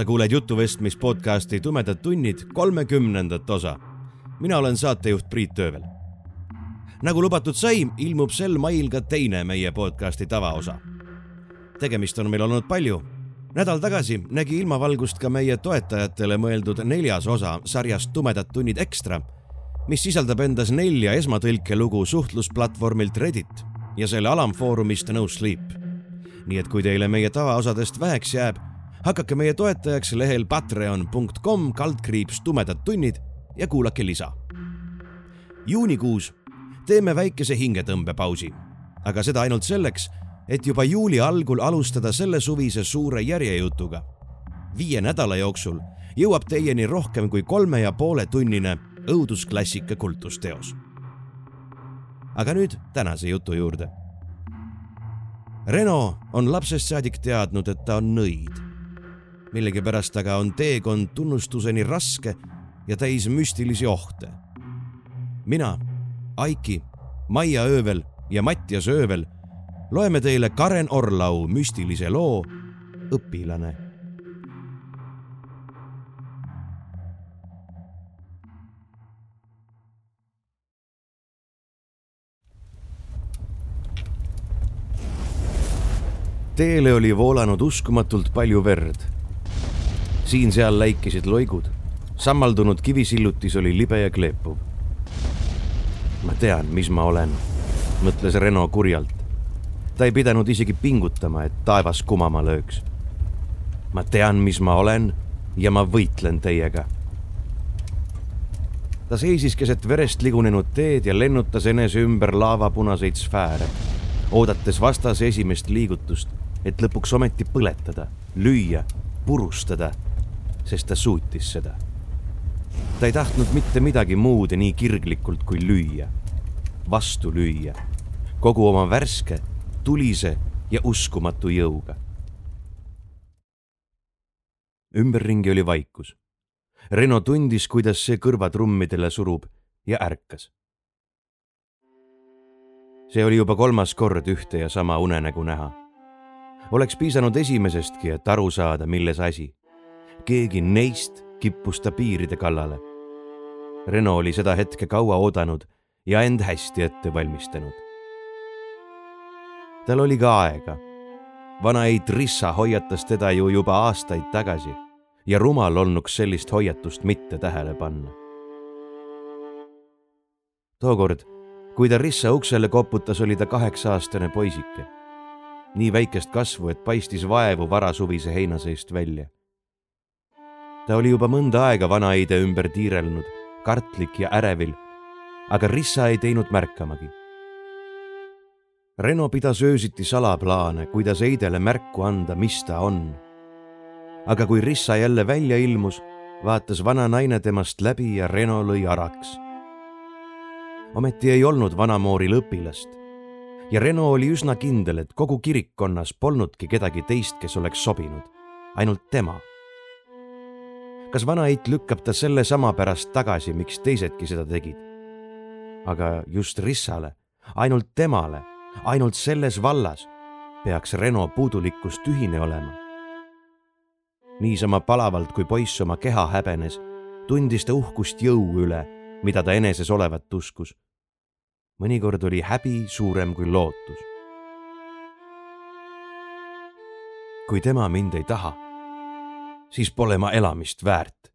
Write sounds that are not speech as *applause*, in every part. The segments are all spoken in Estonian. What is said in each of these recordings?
Sa kuuled jutuvestmis podcasti Tumedad tunnid kolmekümnendat osa. mina olen saatejuht Priit Öövel. nagu lubatud sai, ilmub sel mail ka teine meie podcasti tavaosa. tegemist on meil olnud palju. nädal tagasi nägi ilmavalgust ka meie toetajatele mõeldud neljas osa sarjast Tumedad tunnid ekstra, mis sisaldab endas nelja esmatõlkelugu suhtlusplatvormilt Reddit ja selle alamfoorumist No Sleep nii et kui teile meie tavaosadest väheks jääb, hakake meie toetajaks lehel patreon.com kaldkriips tumedad tunnid ja kuulake lisa. juunikuus teeme väikese hingetõmbepausi, aga seda ainult selleks, et juba juuli algul alustada selle suvise suure järjejutuga. viie nädala jooksul jõuab teieni rohkem kui kolme ja poole tunnine õudusklassika kultusteos. aga nüüd tänase jutu juurde Reno on lapsest saadik teadnud, et ta on nõid. Millegipärast aga on teekond tunnustuseni raske ja täis müstilisi ohte. mina, Aiki, Maia Öövel ja Mattias Öövel loeme teile Karen Orlau müstilise loo Õpilane teele oli voolanud uskumatult palju verd. Siin-seal läikisid loigud, sammaldunud kivisillutis oli libe ja kleepuv. ma tean, mis ma olen, mõtles Reno kurjalt. ta ei pidanud isegi pingutama, et taevas kumama lööks. ma tean, mis ma olen ja ma võitlen teiega. ta seisis keset verest ligunenud teed ja lennutas enese ümber laavapunaseid sfääre, oodates vastase esimest liigutust et lõpuks ometi põletada, lüüa, purustada, sest ta suutis seda. ta ei tahtnud mitte midagi muud nii kirglikult kui lüüa, vastu lüüa, kogu oma värske, tulise ja uskumatu jõuga. ümberringi oli vaikus. Reno tundis, kuidas see kõrvatrummidele surub ja ärkas. see oli juba kolmas kord ühte ja sama unenägu näha oleks piisanud esimesestki, et aru saada, milles asi. Keegi neist kippus ta piiride kallale. Reno oli seda hetke kaua oodanud ja end hästi ette valmistanud. tal oli ka aega. vana Eitrissa hoiatas teda ju juba aastaid tagasi ja rumal olnuks sellist hoiatust mitte tähele panna. tookord, kui ta Rissa uksele koputas, oli ta kaheksa-aastane poisike nii väikest kasvu, et paistis vaevu varasuvise heina seest välja. Ta oli juba mõnda aega vanaeide ümber tiirelnud, kartlik ja ärevil, aga Rissa ei teinud märkamagi. Reno pidas öösiti salaplaane, kuidas Eidele märku anda, mis ta on. aga kui Rissa jälle välja ilmus, vaatas vana naine temast läbi ja Reno lõi araks. ometi ei olnud vanamooril õpilast ja Reno oli üsna kindel, et kogu kirikkonnas polnudki kedagi teist, kes oleks sobinud, ainult tema. Kas vanaeit lükkab ta selle sama pärast tagasi, miks teisedki seda tegid? aga just Rissale, ainult temale, ainult selles vallas peaks Reno puudulikkus tühine olema. niisama palavalt, kui poiss oma keha häbenes, tundis ta uhkust jõu üle, mida ta eneses olevat uskus mõnikord oli häbi suurem kui lootus. kui tema mind ei taha, siis pole ma elamist väärt,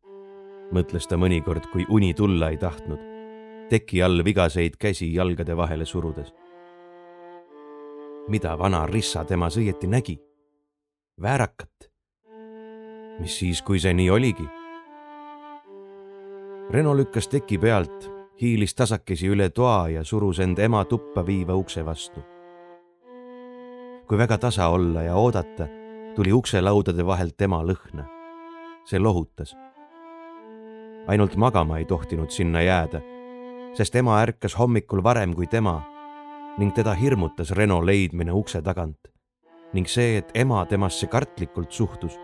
mõtles ta mõnikord, kui uni tulla ei tahtnud, teki all vigaseid käsi jalgade vahele surudes. mida vana rissa temas õieti nägi? väärakat. mis siis, kui see nii oligi? Reno lükkas teki pealt hiilis tasakesi üle toa ja surus end ema tuppa viiva ukse vastu. kui väga tasa olla ja oodata, tuli ukselaudade vahelt ema lõhna. See lohutas. ainult magama ei tohtinud sinna jääda, sest ema ärkas hommikul varem kui tema ning teda hirmutas Reno leidmine ukse tagant ning see, et ema temasse kartlikult suhtus,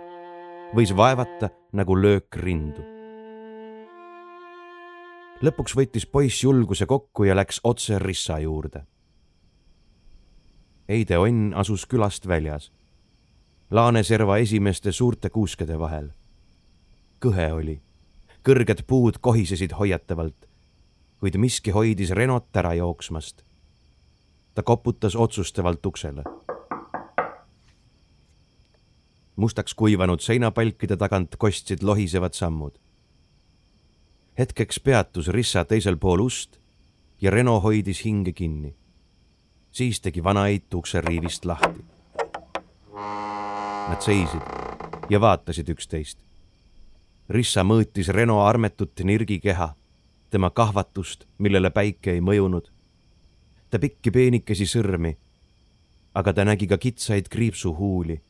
võis vaevata nagu löök rindu. lõpuks võttis poiss julguse kokku ja läks otse Rissa juurde. Heide Onn asus külast väljas Laaneserva esimeste suurte kuuskede vahel. Kõhe oli, kõrged puud kohisesid hoiatavalt, kuid miski hoidis Renot ära jooksmast. ta koputas otsustavalt uksele. mustaks kuivanud seinapalkide tagant kostsid lohisevad sammud. hetkeks peatus Rissa teisel pool ust ja Reno hoidis hinge kinni. siis tegi vanaeit ukse riivist lahti Nad seisid ja vaatasid üksteist. Rissa mõõtis Reno armetut nirgikeha, tema kahvatust, millele päike ei mõjunud. ta pikki peenikesi sõrmi, aga ta nägi ka kitsaid kriipsuhuuli,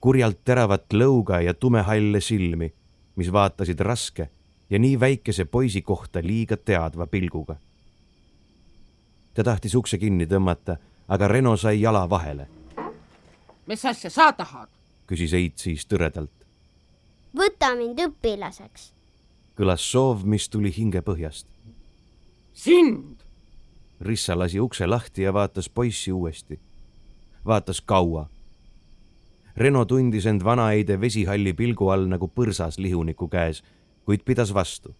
kurjalt teravat lõuga ja tumehalle silmi, mis vaatasid raske ja nii väikese poisi kohta liiga teadva pilguga. ta tahtis ukse kinni tõmmata, aga Reno sai jala vahele. mis asja sa tahad? küsis Eit siis tõredalt. Võta mind õpilaseks. kõlas soov, mis tuli hingepõhjast. sind? Rissa lasi ukse lahti ja vaatas poissi uuesti. vaatas kaua. Reno tundis end vanaeide vesihalli pilgu all nagu põrsas lihuniku käes, kuid pidas vastu.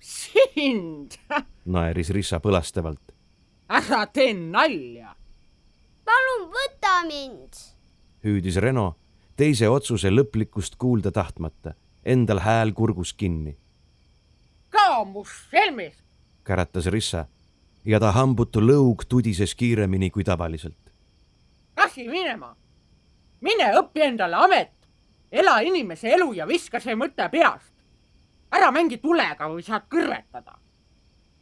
sind? naeris Rissa põlastavalt. ära tee nalja. palun võta mind hüüdis Reno, teise otsuse lõplikust kuulda tahtmata, endal hääl kurgus kinni. kaamus selmis, käratas Rissa ja ta hambutu lõug tudises kiiremini kui tavaliselt. lasi minema, mine õpi endale amet, ela inimese elu ja viska see mõte peast. ära mängi tulega või saad kõrvetada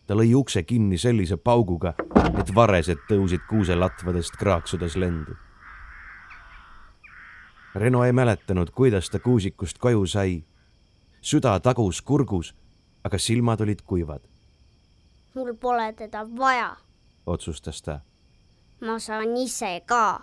ta lõi ukse kinni sellise pauguga, et varesed tõusid kuuselatvadest kraaksudes lendu Reno ei mäletanud, kuidas ta kuusikust koju sai. süda tagus kurgus, aga silmad olid kuivad. mul pole teda vaja, otsustas ta. ma saan ise ka.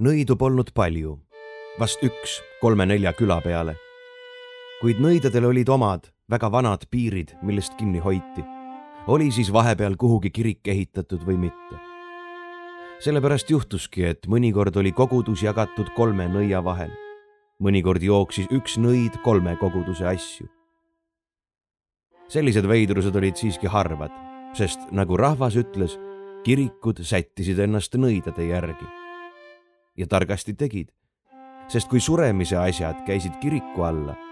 nõidu polnud palju, vast üks kolme-nelja küla peale. Kuid nõidadel olid omad väga vanad piirid, millest kinni hoiti. oli siis vahepeal kuhugi kirik ehitatud või mitte. sellepärast juhtuski, et mõnikord oli kogudus jagatud kolme nõia vahel. mõnikord jooksis üks nõid kolme koguduse asju. sellised veidrused olid siiski harvad, sest nagu rahvas ütles, kirikud sättisid ennast nõidade järgi. ja targasti tegid, sest kui suremise asjad käisid kiriku alla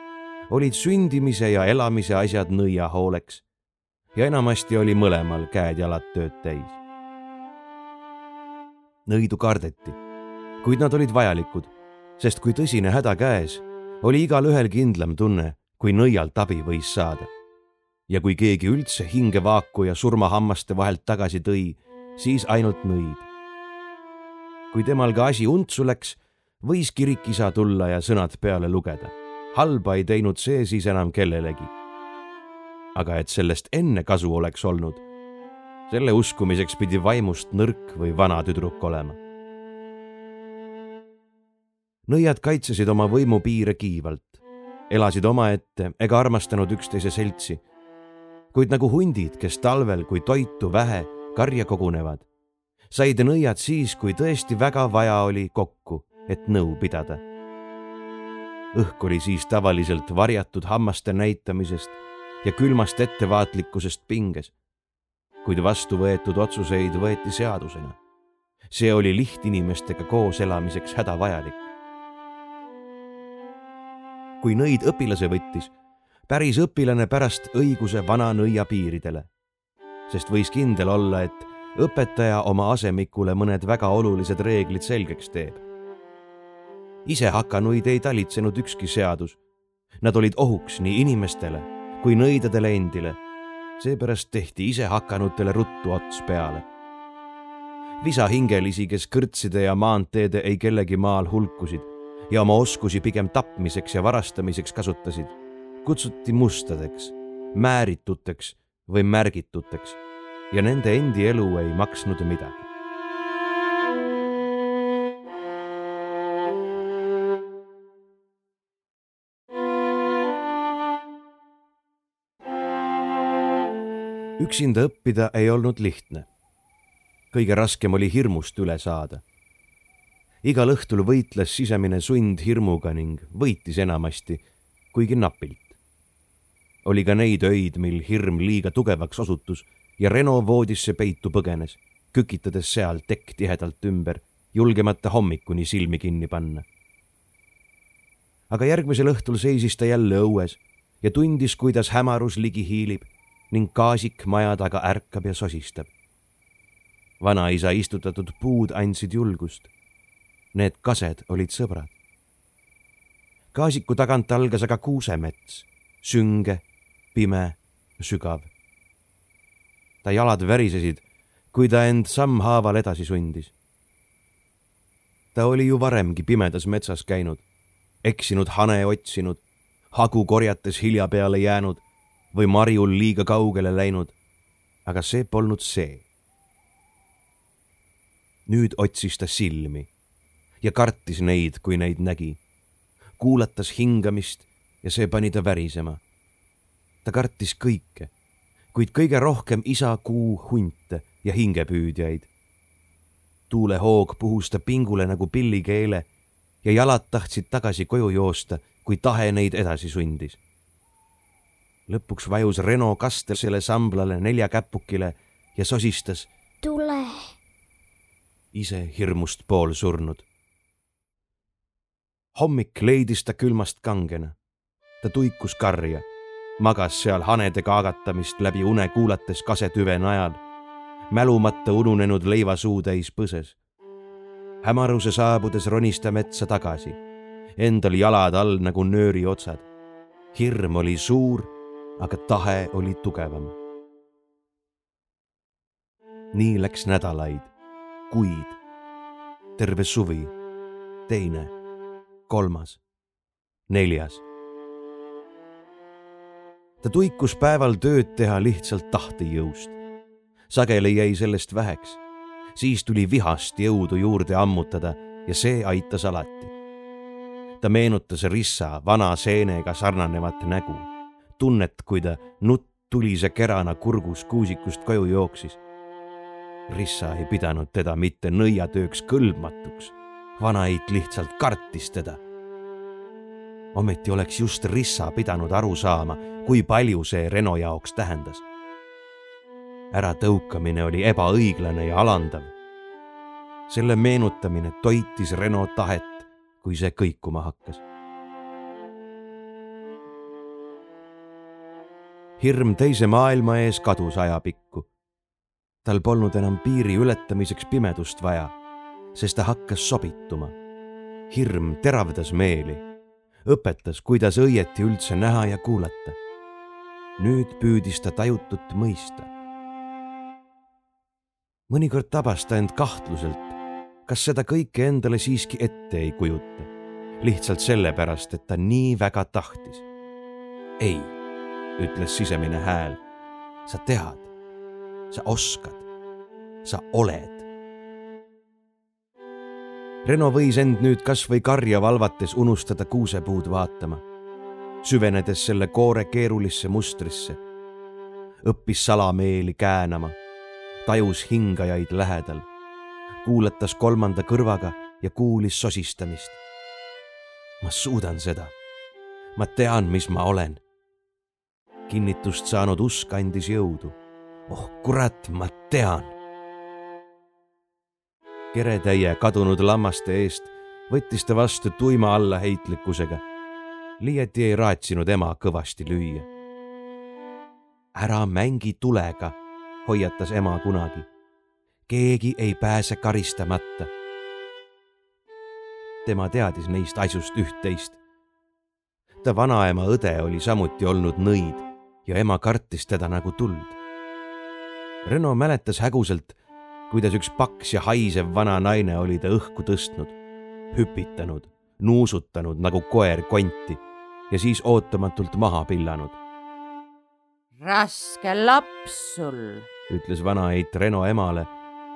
olid sündimise ja elamise asjad nõia hooleks ja enamasti oli mõlemal käed-jalad tööd täis. nõidu kardeti, kuid nad olid vajalikud, sest kui tõsine häda käes, oli igalühel kindlam tunne, kui nõialt abi võis saada. ja kui keegi üldse hingevaaku ja surmahammaste vahelt tagasi tõi, siis ainult nõid. kui temal ka asi untsu läks, võis kirikisa tulla ja sõnad peale lugeda halba ei teinud see siis enam kellelegi. aga et sellest enne kasu oleks olnud, selle uskumiseks pidi vaimust nõrk või vana tüdruk olema. nõiad kaitsesid oma võimupiire kiivalt, elasid omaette ega armastanud üksteise seltsi. kuid nagu hundid, kes talvel, kui toitu vähe, karja kogunevad, said nõiad siis, kui tõesti väga vaja oli kokku, et nõu pidada õhk oli siis tavaliselt varjatud hammaste näitamisest ja külmast ettevaatlikkusest pinges. kuid vastu võetud otsuseid võeti seadusena. see oli lihtinimestega koos elamiseks hädavajalik. kui nõid õpilase võttis, päris õpilane pärast õiguse vana nõia piiridele, sest võis kindel olla, et õpetaja oma asemikule mõned väga olulised reeglid selgeks teeb isehakanuid ei talitsenud ükski seadus. Nad olid ohuks nii inimestele kui nõidadele endile, seepärast tehti isehakanutele ruttu ots peale. visahingelisi, kes kõrtside ja maanteede ei kellegi maal hulkusid ja oma oskusi pigem tapmiseks ja varastamiseks kasutasid, kutsuti mustadeks, määrituteks või märgituteks ja nende endi elu ei maksnud midagi. Üksinda õppida ei olnud lihtne. kõige raskem oli hirmust üle saada. igal õhtul võitles sisemine sund hirmuga ning võitis enamasti, kuigi napilt. oli ka neid öid, mil hirm liiga tugevaks osutus ja Reno voodisse peitu põgenes, kükitades seal tekk tihedalt ümber, julgemata hommikuni silmi kinni panna. aga järgmisel õhtul seisis ta jälle õues ja tundis, kuidas hämarus ligi hiilib ning kaasik maja taga ärkab ja sosistab. vanaisa istutatud puud andsid julgust. Need kased olid sõbrad. kaasiku tagant algas aga kuusemets, sünge, pime, sügav. ta jalad värisesid, kui ta end sammhaaval edasi sundis. ta oli ju varemgi pimedas metsas käinud, eksinud hane otsinud, hagu korjates hilja peale jäänud või marjul liiga kaugele läinud. aga see polnud see. nüüd otsis ta silmi ja kartis neid, kui neid nägi. kuulatas hingamist ja see pani ta värisema. ta kartis kõike, kuid kõige rohkem isa kuu hunte ja hingepüüdjaid. tuulehoog puhus ta pingule nagu pillikeele ja jalad tahtsid tagasi koju joosta, kui tahe neid edasi sundis lõpuks vajus Reno kastel selle samblale neljakäpukile ja sosistas. tule. ise hirmust poolsurnud. hommik leidis ta külmast kangena. ta tuikus karja, magas seal hanede kaagatamist läbi une kuulates kasetüve najal, mälumata ununenud leivasuutäis põses. hämaruse saabudes ronis ta metsa tagasi, endal jalad all nagu nööri otsad. hirm oli suur aga tahe oli tugevam. nii läks nädalaid, kuid, terve suvi, teine, kolmas, neljas. ta tuikus päeval tööd teha lihtsalt tahtejõust. sageli jäi sellest väheks, siis tuli vihast jõudu juurde ammutada ja see aitas alati. ta meenutas Rissa vana seenega sarnanevat nägu tunnet, kui ta nutt tulise kerana kurgus kuusikust koju jooksis. Rissa ei pidanud teda mitte nõiatööks kõlbmatuks. vanaeit lihtsalt kartis teda. ometi oleks just Rissa pidanud aru saama, kui palju see Reno jaoks tähendas. äratõukamine oli ebaõiglane ja alandav. selle meenutamine toitis Reno tahet, kui see kõikuma hakkas hirm teise maailma ees kadus ajapikku. tal polnud enam piiri ületamiseks pimedust vaja, sest ta hakkas sobituma. hirm teravdas meeli, õpetas, kuidas õieti üldse näha ja kuulata. nüüd püüdis ta tajutut mõista. mõnikord tabas ta end kahtluselt, kas seda kõike endale siiski ette ei kujuta, lihtsalt sellepärast, et ta nii väga tahtis. ei ütles sisemine hääl. sa tead, sa oskad, sa oled. Reno võis end nüüd kasvõi karja valvates unustada kuusepuud vaatama, süvenedes selle koore keerulisse mustrisse. õppis salameeli käänama, tajus hingajaid lähedal, kuulatas kolmanda kõrvaga ja kuulis sosistamist. ma suudan seda. ma tean, mis ma olen kinnitust saanud usk andis jõudu. oh kurat, ma tean. keretäie kadunud lammaste eest võttis ta vastu tuima allaheitlikkusega. liiati ei raatsinud ema kõvasti lüüa. ära mängi tulega, hoiatas ema kunagi. keegi ei pääse karistamata. tema teadis neist asjust üht-teist ta vanaema õde oli samuti olnud nõid ja ema kartis teda nagu tuld. Reno mäletas häguselt, kuidas üks paks ja haisev vana naine oli ta õhku tõstnud, hüpitanud, nuusutanud nagu koer konti ja siis ootamatult maha pillanud. raske laps sul. ütles vanaeit Reno emale,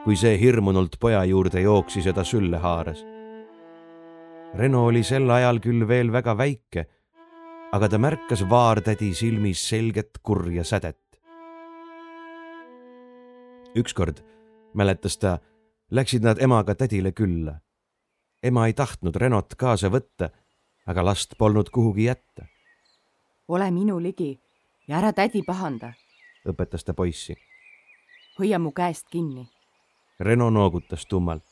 kui see hirmunult poja juurde jooksis ja ta sülle haaras. Reno oli sel ajal küll veel väga väike, aga ta märkas vaartädi silmis selget kurja sädet. ükskord, mäletas ta, läksid nad emaga tädile külla. ema ei tahtnud Renot kaasa võtta, aga last polnud kuhugi jätta, ole minu ligi ja ära tädi pahanda. õpetas ta poissi. hoia mu käest kinni. Reno noogutas tummalt.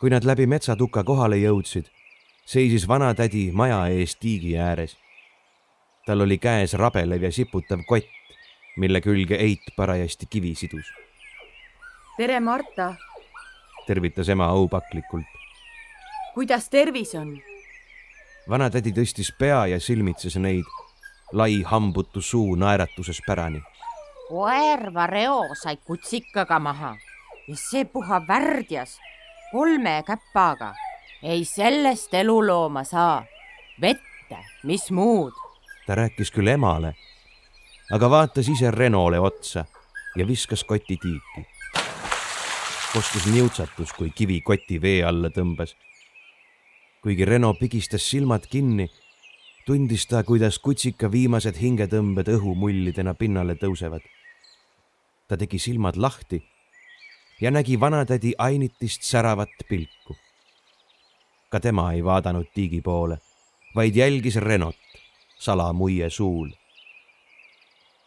kui nad läbi metsatuka kohale jõudsid, seisis vanatädi maja ees tiigi ääres. tal oli käes rabelev ja siputav kott, mille külge Eit parajasti kivi sidus. tere, Marta. tervitas ema aupaklikult. kuidas tervis on? vanatädi tõstis pea ja silmitses neid, lai hambutu suu naeratuses pärani. koerva reo sai kutsikaga maha ja see puha värdjas kolme käpaga. Ei sellest elu looma saa. vette, mis muud. ta rääkis küll emale, aga vaatas ise Renole otsa ja viskas koti tiiki. kostus niutsatus, kui kivi koti vee alla tõmbas. kuigi Reno pigistas silmad kinni, tundis ta, kuidas kutsika viimased hingetõmbed õhumullidena pinnale tõusevad. ta tegi silmad lahti ja nägi vanatädi ainitist säravat pilku. Ka tema ei vaadanud tiigi poole, vaid jälgis Renot salamuie suul.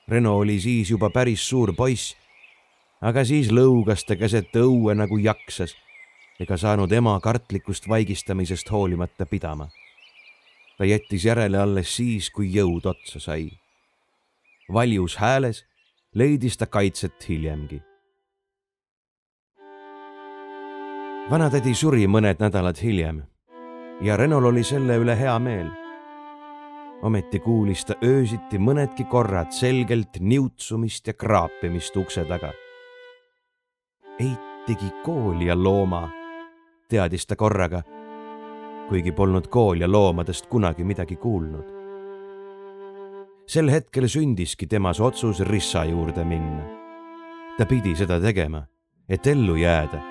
Reno oli siis juba päris suur poiss, aga siis lõugas ta keset õue nagu jaksas ega saanud ema kartlikust vaigistamisest hoolimata pidama. ta jättis järele alles siis, kui jõud otsa sai. valjus hääles leidis ta kaitset hiljemgi. vanatädi suri mõned nädalad hiljem ja Renol oli selle üle hea meel. ometi kuulis ta öösiti mõnedki korrad selgelt niutsumist ja kraapimist ukse taga. Eit tegi kooli ja looma, teadis ta korraga, kuigi polnud kool ja loomadest kunagi midagi kuulnud. sel hetkel sündiski temas otsus Rissa juurde minna. ta pidi seda tegema, et ellu jääda,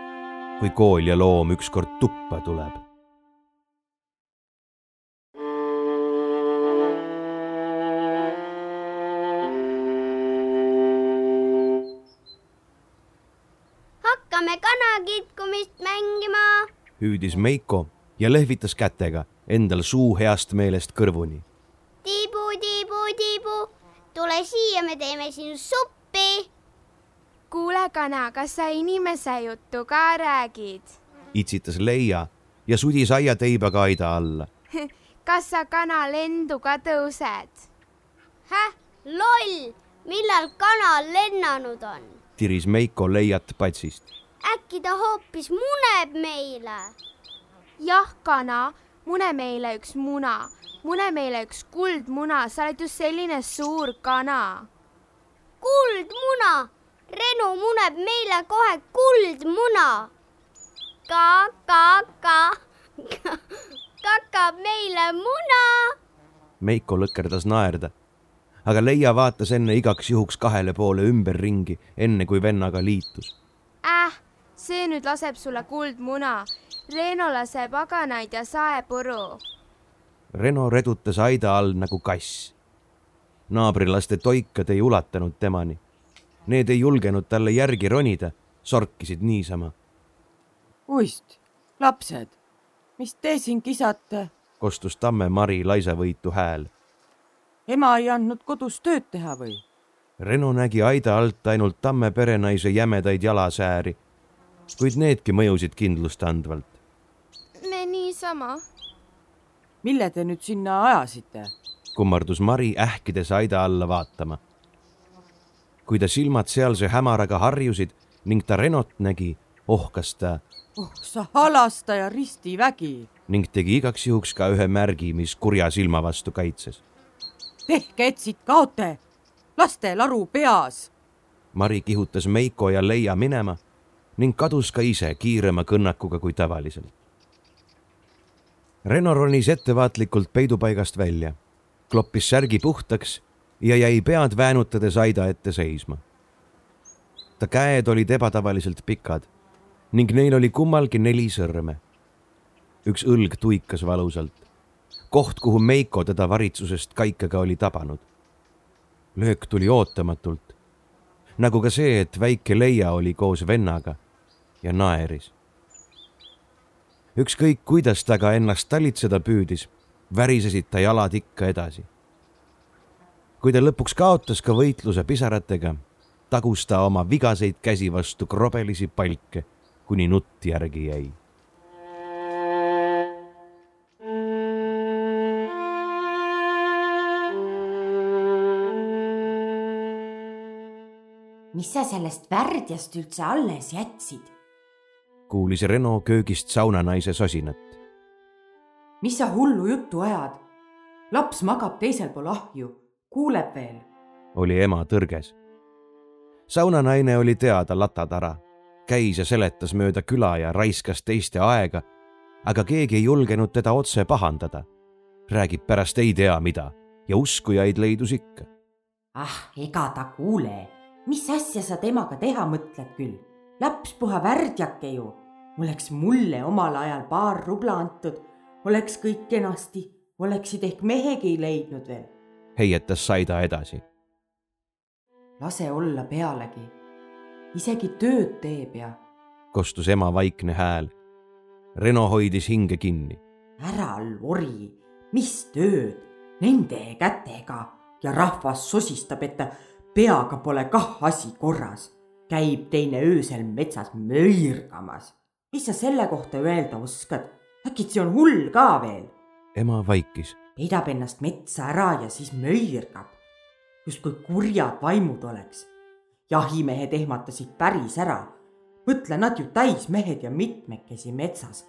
kui kool ja loom ükskord tuppa tuleb hüüdis Meiko ja lehvitas kätega endal suu heast meelest kõrvuni. tibu, tibu, tibu, tule siia, me teeme sinu suppi. kuule, kana, kas sa inimese juttu ka räägid? itsitas Leia ja sudis aiateibaga aida alla. *laughs* kas sa kana lendu ka tõused? Häh, loll, millal kana lennanud on? tiris Meiko Leiat patsist. Äkki ta hoopis muneb meile? jah, kana, mune meile üks muna, mune meile üks kuldmuna, sa oled just selline suur kana. kuldmuna, Renu muneb meile kohe kuldmuna. ka, ka, ka, kakab meile muna. Meiko lõkerdas naerda, aga Leia vaatas enne igaks juhuks kahele poole ümberringi, enne kui vennaga liitus. äh, see nüüd laseb sulle kuldmuna. Reeno laseb paganaid ja saepuru. Reno redutas aida all nagu kass. naabrilaste toikad ei ulatanud temani. Need ei julgenud talle järgi ronida, sorkisid niisama, uist, lapsed, mis te siin kisate? kostus tamme Mari laisavõitu hääl. ema ei andnud kodus tööd teha või? Reno nägi aida alt ainult tamme perenaise jämedaid jalasääri, kuid needki mõjusid kindlustandvalt. me niisama. mille te nüüd sinna ajasite? kummardus Mari ähkides aida alla vaatama. kui ta silmad sealse hämaraga harjusid ning ta Renot nägi, ohkas ta oh sa halastaja ristivägi. ning tegi igaks juhuks ka ühe märgi, mis kurja silma vastu kaitses. tehke, et siit kaote. laste laru peas. Mari kihutas Meiko ja Leia minema ning kadus ka ise kiirema kõnnakuga kui tavaliselt. Reno ronis ettevaatlikult peidupaigast välja, kloppis särgi puhtaks ja jäi pead väänutades aida ette seisma. ta käed olid ebatavaliselt pikad ning neil oli kummalgi neli sõrme. üks õlg tuikas valusalt, koht, kuhu Meiko teda varitsusest kaikaga oli tabanud. löök tuli ootamatult, nagu ka see, et väike Leia oli koos vennaga ja naeris. ükskõik, kuidas ta ka ennast talitseda püüdis, värisesid ta jalad ikka edasi. kui ta lõpuks kaotas ka võitluse pisaratega, tagus ta oma vigaseid käsi vastu krobelisi palke, kuni nutt järgi jäi mis sa sellest värdjast üldse alles jätsid? Kuulis Reno köögist saunanaise sosinat. mis sa hullu juttu ajad? laps magab teisel pool ahju, kuuleb veel. oli ema tõrges. saunanaine oli teada latatara, käis ja seletas mööda küla ja raiskas teiste aega, aga keegi ei julgenud teda otse pahandada. räägib pärast ei tea mida ja uskujaid leidus ikka. ah, ega ta kuule, mis asja sa temaga teha mõtled küll? laps puha värdjake ju oleks mulle omal ajal paar rubla antud, oleks kõik kenasti, oleksid ehk mehegi leidnud veel. heietas Saida edasi. lase olla pealegi, isegi tööd teeb ja. kostus ema vaikne hääl. Reno hoidis hinge kinni. ära lori, mis tööd, nende kätega ja rahvas sosistab, et peaga pole kah asi korras käib teine öösel metsas möirgamas mis sa selle kohta öelda oskad? see on hull ka veel? ema vaikis. peidab ennast metsa ära ja siis möirgab, justkui kurjad vaimud oleks. jahimehed ehmatasid päris ära. mõtle, nad ju täismehed ja mitmekesi metsas.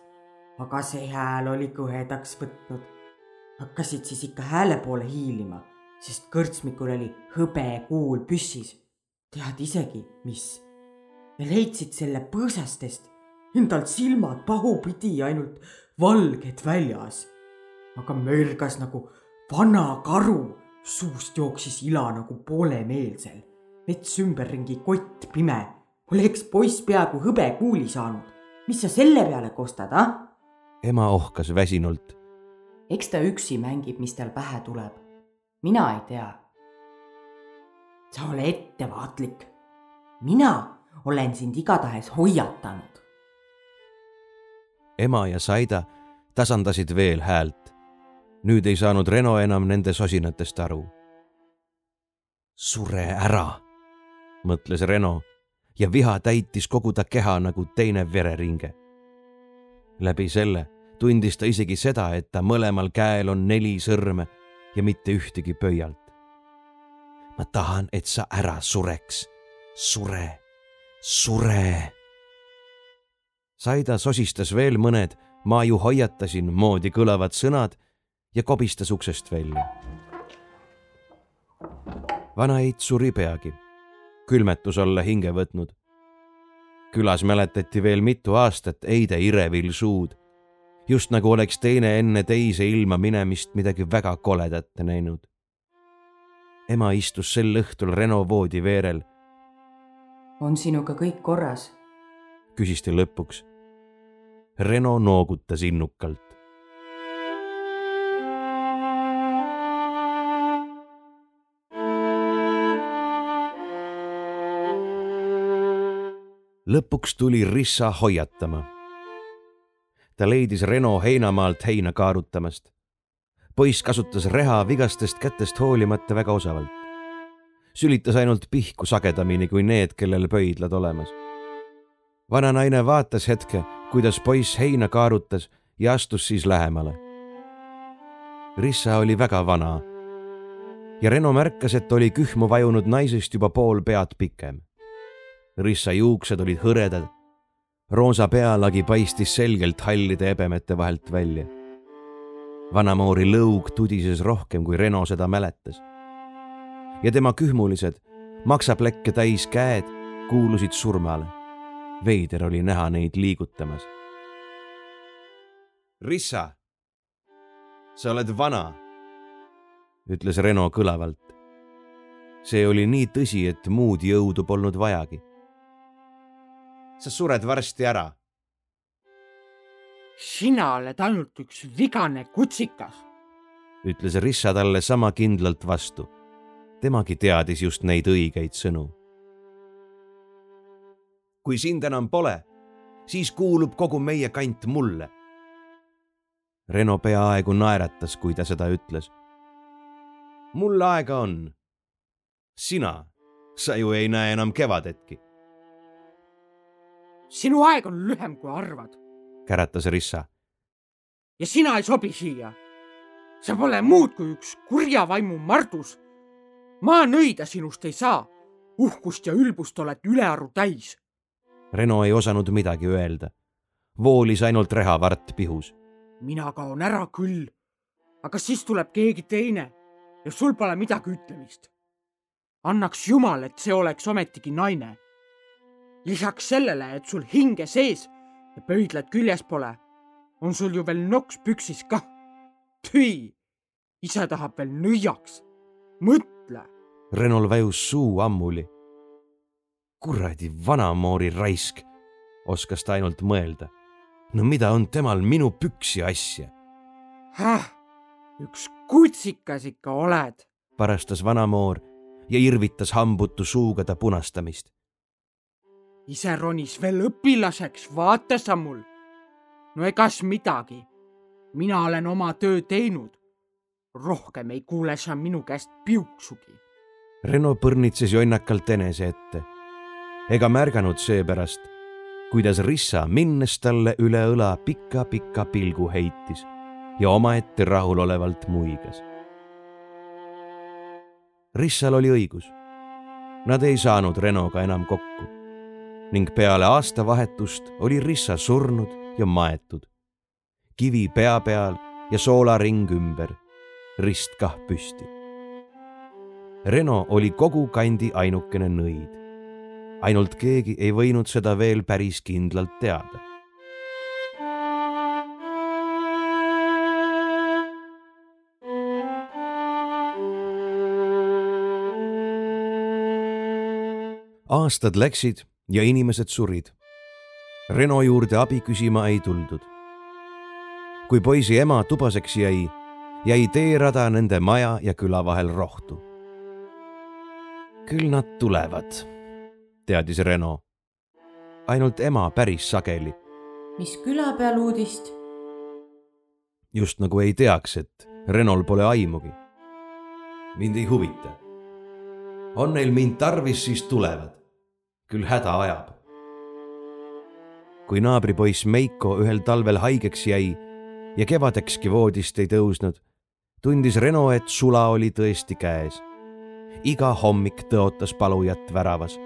aga see hääl oli kõhedaks võtnud. hakkasid siis ikka hääle poole hiilima, sest kõrtsmikul oli hõbekuul püssis. tead isegi, mis? ja leidsid selle põõsastest endal silmad pahupidi ainult valged väljas. aga mörgas nagu vana karu, suust jooksis ila nagu poolemeelsel. mets ümberringi kott pime, oleks poiss peaaegu hõbekuuli saanud. mis sa selle peale kostad, ah? ema ohkas väsinult. eks ta üksi mängib, mis tal pähe tuleb. mina ei tea. sa ole ettevaatlik. mina olen sind igatahes hoiatanud ema ja Saida tasandasid veel häält. nüüd ei saanud Reno enam nende sosinatest aru. sure ära, mõtles Reno ja viha täitis kogu ta keha nagu teine vereringe. läbi selle tundis ta isegi seda, et ta mõlemal käel on neli sõrme ja mitte ühtegi pöialt. ma tahan, et sa ära sureks. sure, sure Saida sosistas veel mõned ma ju hoiatasin moodi kõlavad sõnad ja kobistas uksest välja. vanaeit suri peagi, külmetus olla hinge võtnud. külas mäletati veel mitu aastat Eide Irevil suud, just nagu oleks teine enne teise ilma minemist midagi väga koledat näinud. ema istus sel õhtul Reno voodi veerel. on sinuga kõik korras? küsis ta lõpuks Reno noogutas innukalt. lõpuks tuli Rissa hoiatama. ta leidis Reno heinamaalt heina kaarutamast. poiss kasutas reha vigastest kätest hoolimata väga osavalt. sülitas ainult pihku sagedamini kui need, kellel pöidlad olemas. vana naine vaatas hetke kuidas poiss heina kaarutas ja astus siis lähemale. Rissa oli väga vana ja Reno märkas, et oli kühmu vajunud naisest juba pool pead pikem. Rissa juuksed olid hõredad. roosa pealagi paistis selgelt hallide ebemete vahelt välja. vanamoori lõug tudises rohkem, kui Reno seda mäletas. ja tema kühmulised, maksaplekke täis käed kuulusid surmale. Veider oli näha neid liigutamas. Rissa, sa oled vana, ütles Reno kõlavalt. see oli nii tõsi, et muud jõudu polnud vajagi. sa sured varsti ära sina oled ainult üks vigane kutsikas. ütles Rissa talle sama kindlalt vastu. temagi teadis just neid õigeid sõnu. Kui sind enam pole, siis kuulub kogu meie kant mulle. Reno peaaegu naeratas, kui ta seda ütles. mul aega on. sina, sa ju ei näe enam kevadetki. sinu aeg on lühem, kui arvad käratas Rissa. ja sina ei sobi siia. sa pole muud kui üks kurja vaimu mardus. maa nõida sinust ei saa. uhkust ja ülbust oled ülearu täis. Reno ei osanud midagi öelda. voolis ainult rehavart pihus. mina kaon ära küll, aga siis tuleb keegi teine ja sul pole midagi ütlemist. annaks jumal, et see oleks ometigi naine. lisaks sellele, et sul hinge sees ja pöidlad küljes pole, on sul ju veel noks püksis kah. tüi, ise tahab veel nõiaks. mõtle. Renol vajus suu ammuli. Kuradi vanamoori raisk, oskas ta ainult mõelda. no mida on temal minu püksi asja? üks kutsikas ikka oled, parastas vanamoor ja irvitas hambutu suuga ta punastamist ise ronis veel õpilaseks, vaata sa mul. no egas midagi. mina olen oma töö teinud. rohkem ei kuule sa minu käest piuksugi. Reno põrnitses jonnakalt enese ette. Ega märganud seepärast, kuidas Rissa minnes talle üle õla pika-pika pilgu heitis ja omaette rahulolevalt muigas. Rissal oli õigus. Nad ei saanud Renoga enam kokku ning peale aastavahetust oli Rissa surnud ja maetud. kivi pea peal ja soolaring ümber, rist kah püsti. Reno oli kogu kandi ainukene nõid. Ainult keegi ei võinud seda veel päris kindlalt teada aastad läksid ja inimesed surid. Reno juurde abi küsima ei tuldud. kui poisi ema tubaseks jäi, jäi teerada nende maja ja küla vahel rohtu. küll nad tulevad, teadis Reno. ainult ema päris sageli. mis küla peal uudist? just nagu ei teaks, et Renol pole aimugi. mind ei huvita. on neil mind tarvis, siis tulevad küll häda ajab. kui naabripoiss Meiko ühel talvel haigeks jäi ja kevadekski voodist ei tõusnud, tundis Reno, et sula oli tõesti käes. iga hommik tõotas palujat väravas.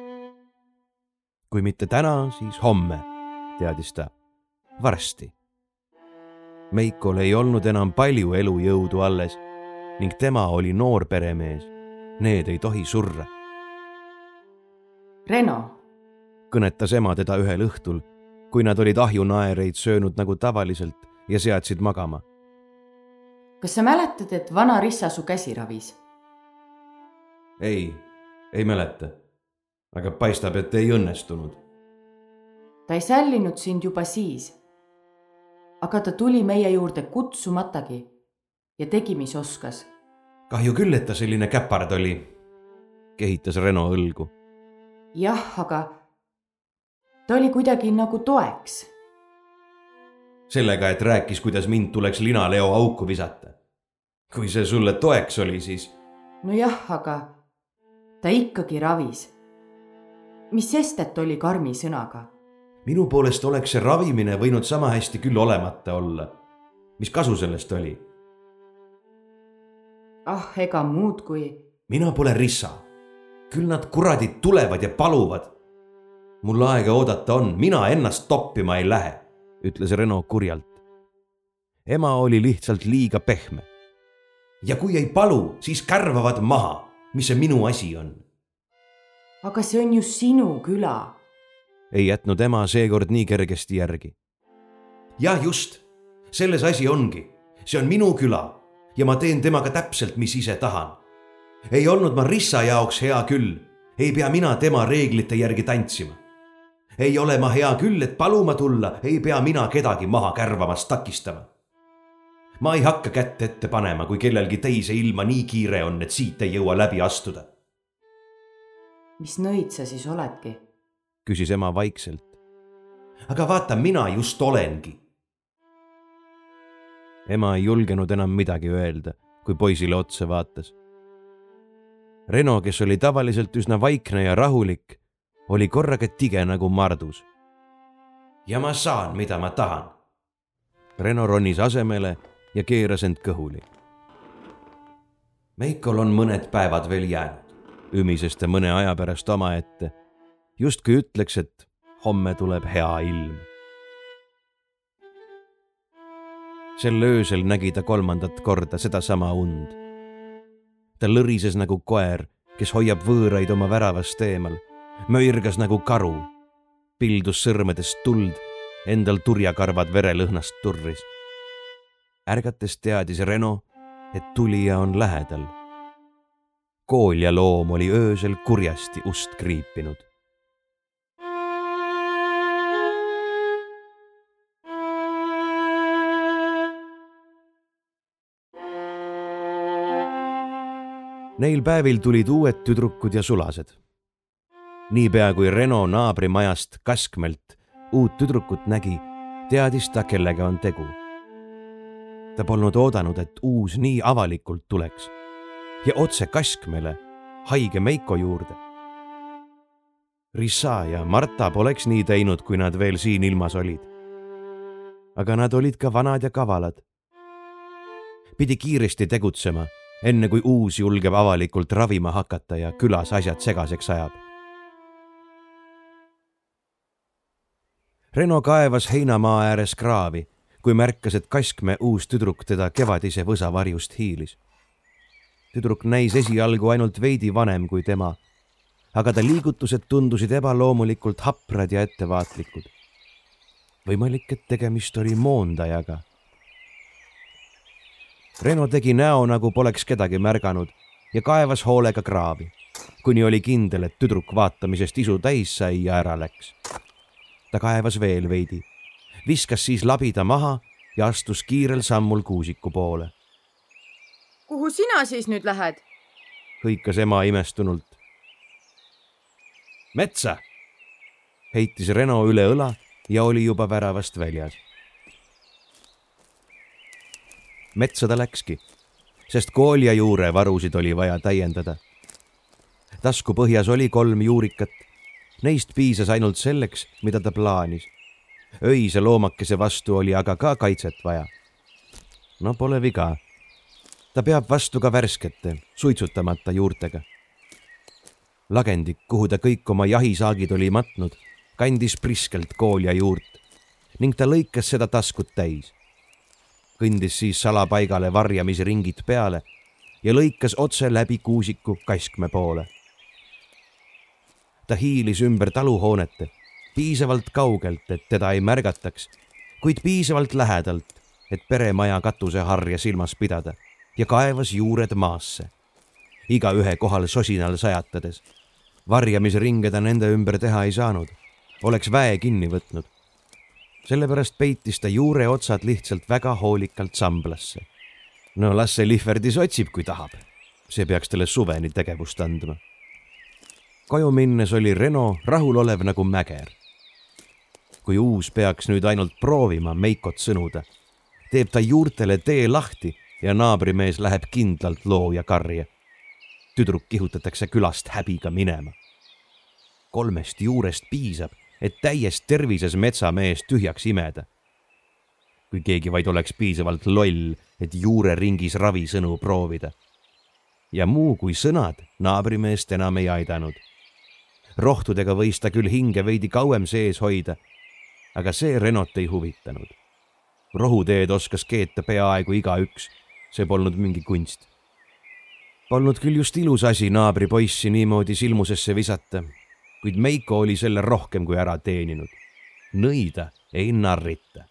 Kui mitte täna, siis homme, teadis ta, varsti. Meikol ei olnud enam palju elujõudu alles ning tema oli noor peremees. Need ei tohi surra. Reno kõnetas ema teda ühel õhtul, kui nad olid ahjunaereid söönud nagu tavaliselt ja seadsid magama. kas sa mäletad, et vana Rissa su käsi ravis? ei, ei mäleta. Aga paistab, et ei õnnestunud. ta ei sällinud sind juba siis. aga ta tuli meie juurde kutsumatagi ja tegi, mis oskas. kahju küll, et ta selline käpard oli, kehitas Reno õlgu. jah, aga ta oli kuidagi nagu toeks. sellega, et rääkis, kuidas mind tuleks linaleo auku visata. kui see sulle toeks oli, siis. nojah, aga ta ikkagi ravis. Mis sest, et oli karmi sõnaga. minu poolest oleks see ravimine võinud sama hästi küll olemata olla. mis kasu sellest oli? ah, ega muud kui. mina pole rissa. küll nad kuradid tulevad ja paluvad mul aega oodata on, mina ennast toppima ei lähe, ütles Reno kurjalt. ema oli lihtsalt liiga pehme. ja kui ei palu, siis kärvavad maha, mis see minu asi on. Aga see on ju sinu küla. ei jätnud ema seekord nii kergesti järgi. jah, just, selles asi ongi, see on minu küla ja ma teen temaga täpselt, mis ise tahan. ei olnud ma Rissa jaoks hea küll, ei pea mina tema reeglite järgi tantsima. ei ole ma hea küll, et paluma tulla, ei pea mina kedagi maha kärvamast takistama ma ei hakka kätt ette panema, kui kellelgi teise ilma nii kiire on, et siit ei jõua läbi astuda. Mis nõid sa siis oledki? küsis ema vaikselt. aga vaata, mina just olengi. ema ei julgenud enam midagi öelda, kui poisile otsa vaatas. Reno, kes oli tavaliselt üsna vaikne ja rahulik, oli korraga tige nagu mardus. ja ma saan, mida ma tahan. Reno ronis asemele ja keeras end kõhuli. Meikol on mõned päevad veel jäänud, ümises ta mõne aja pärast omaette, justkui ütleks, et homme tuleb hea ilm. sel öösel nägi ta kolmandat korda sedasama und. ta lõrises nagu koer, kes hoiab võõraid oma väravast eemal, möirgas nagu karu, pildus sõrmedest tuld, endal turjakarvad verelõhnast turris ärgates teadis Reno, et tulija on lähedal. Koolja loom oli öösel kurjasti ust kriipinud. Neil päevil tulid uued tüdrukud ja sulased. niipea kui Reno naabrimajast Kaskmelt uut tüdrukut nägi, teadis ta, kellega on tegu ta polnud oodanud, et uus nii avalikult tuleks ja otse Kaskmele, haige Meiko juurde. Rissa ja Marta poleks nii teinud, kui nad veel siin ilmas olid. aga nad olid ka vanad ja kavalad. pidi kiiresti tegutsema, enne kui uus julgeb avalikult ravima hakata ja külas asjad segaseks ajab. Reno kaevas heinamaa ääres kraavi kui märkas, et Kaskme uus tüdruk teda kevadise võsavarjust hiilis. Tüdruk näis esialgu ainult veidi vanem kui tema, aga ta liigutused tundusid ebaloomulikult haprad ja ettevaatlikud. võimalik, et tegemist oli moondajaga. Reno tegi näo, nagu poleks kedagi märganud ja kaevas hoolega kraavi, kuni oli kindel, et tüdruk vaatamisest isu täis sai ja ära läks. ta kaevas veel veidi viskas siis labida maha ja astus kiirel sammul kuusiku poole. Kuhu sina siis nüüd lähed? hõikas ema imestunult. metsa, heitis Reno üle õla ja oli juba väravast väljas. metsa ta läkski, sest koolja juure varusid oli vaja täiendada. taskupõhjas oli kolm juurikat. Neist piisas ainult selleks, mida ta plaanis öise loomakese vastu oli aga ka kaitset vaja. no pole viga. Ta peab vastu ka värskete, suitsutamata juurtega. lagendik, kuhu ta kõik oma jahisaagid oli matnud, kandis priskelt koolja juurt ning ta lõikas seda taskut täis. kõndis siis salapaigale varjamisringid peale ja lõikas otse läbi kuusiku Kaskme poole. ta hiilis ümber taluhoonete piisavalt kaugelt, et teda ei märgataks, kuid piisavalt lähedalt, et peremaja katuseharja silmas pidada ja kaevas juured maasse, igaühe kohal sosinal sajatades. varjamisringe ta nende ümber teha ei saanud, oleks väe kinni võtnud. sellepärast peitis ta juure otsad lihtsalt väga hoolikalt samblasse. no las see Lihverdis otsib, kui tahab. see peaks talle suveni tegevust andma koju minnes oli Reno rahulolev nagu mäger kui uus peaks nüüd ainult proovima Meikot sõnuda, teeb ta juurtele tee lahti ja naabrimees läheb kindlalt looja karja. tüdruk kihutatakse külast häbiga minema. kolmest juurest piisab, et täies tervises metsamees tühjaks imeda. kui keegi vaid oleks piisavalt loll, et juureringis ravisõnu proovida. ja muu kui sõnad naabrimeest enam ei aidanud rohtudega võis ta küll hinge veidi kauem sees hoida aga see Renot ei huvitanud. rohuteed oskas keeta peaaegu igaüks, see polnud mingi kunst. Polnud küll just ilus asi naabripoissi niimoodi silmusesse visata, kuid Meiko oli selle rohkem kui ära teeninud. nõida ei narrita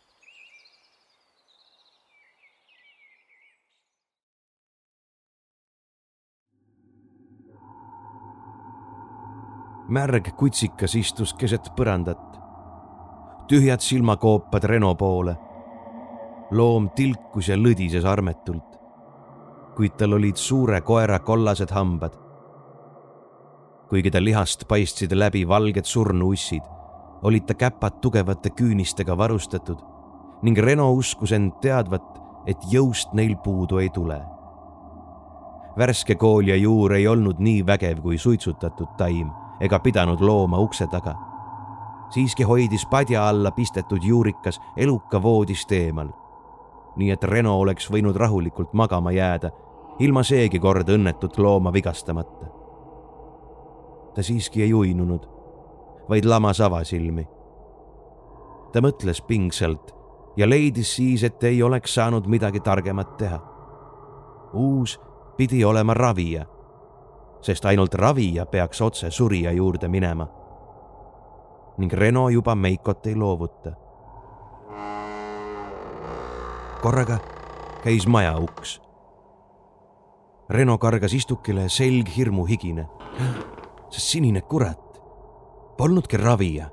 märg kutsikas istus keset põrandat. tühjad silmakoopad Reno poole. Loom tilkus ja lõdises armetult, kuid tal olid suure koera kollased hambad. kuigi ta lihast paistsid läbi valged surnuussid, olid ta käpad tugevate küünistega varustatud ning Reno uskus end teadvat, et jõust neil puudu ei tule. värske kool ja juur ei olnud nii vägev kui suitsutatud taim ega pidanud looma ukse taga. siiski hoidis padja alla pistetud juurikas eluka voodist eemal. Nii et Reno oleks võinud rahulikult magama jääda, ilma seegi kord õnnetut looma vigastamata. ta siiski ei uinunud, vaid lamas avasilmi. ta mõtles pingsalt ja leidis siis, et ei oleks saanud midagi targemat teha. uus pidi olema ravija sest ainult ravija peaks otse surija juurde minema. ning Reno juba Meikot ei loovuta. Korraga käis maja uks. Reno kargas istukile, selg hirmuhigine. see sinine kurat, polnudki ravija.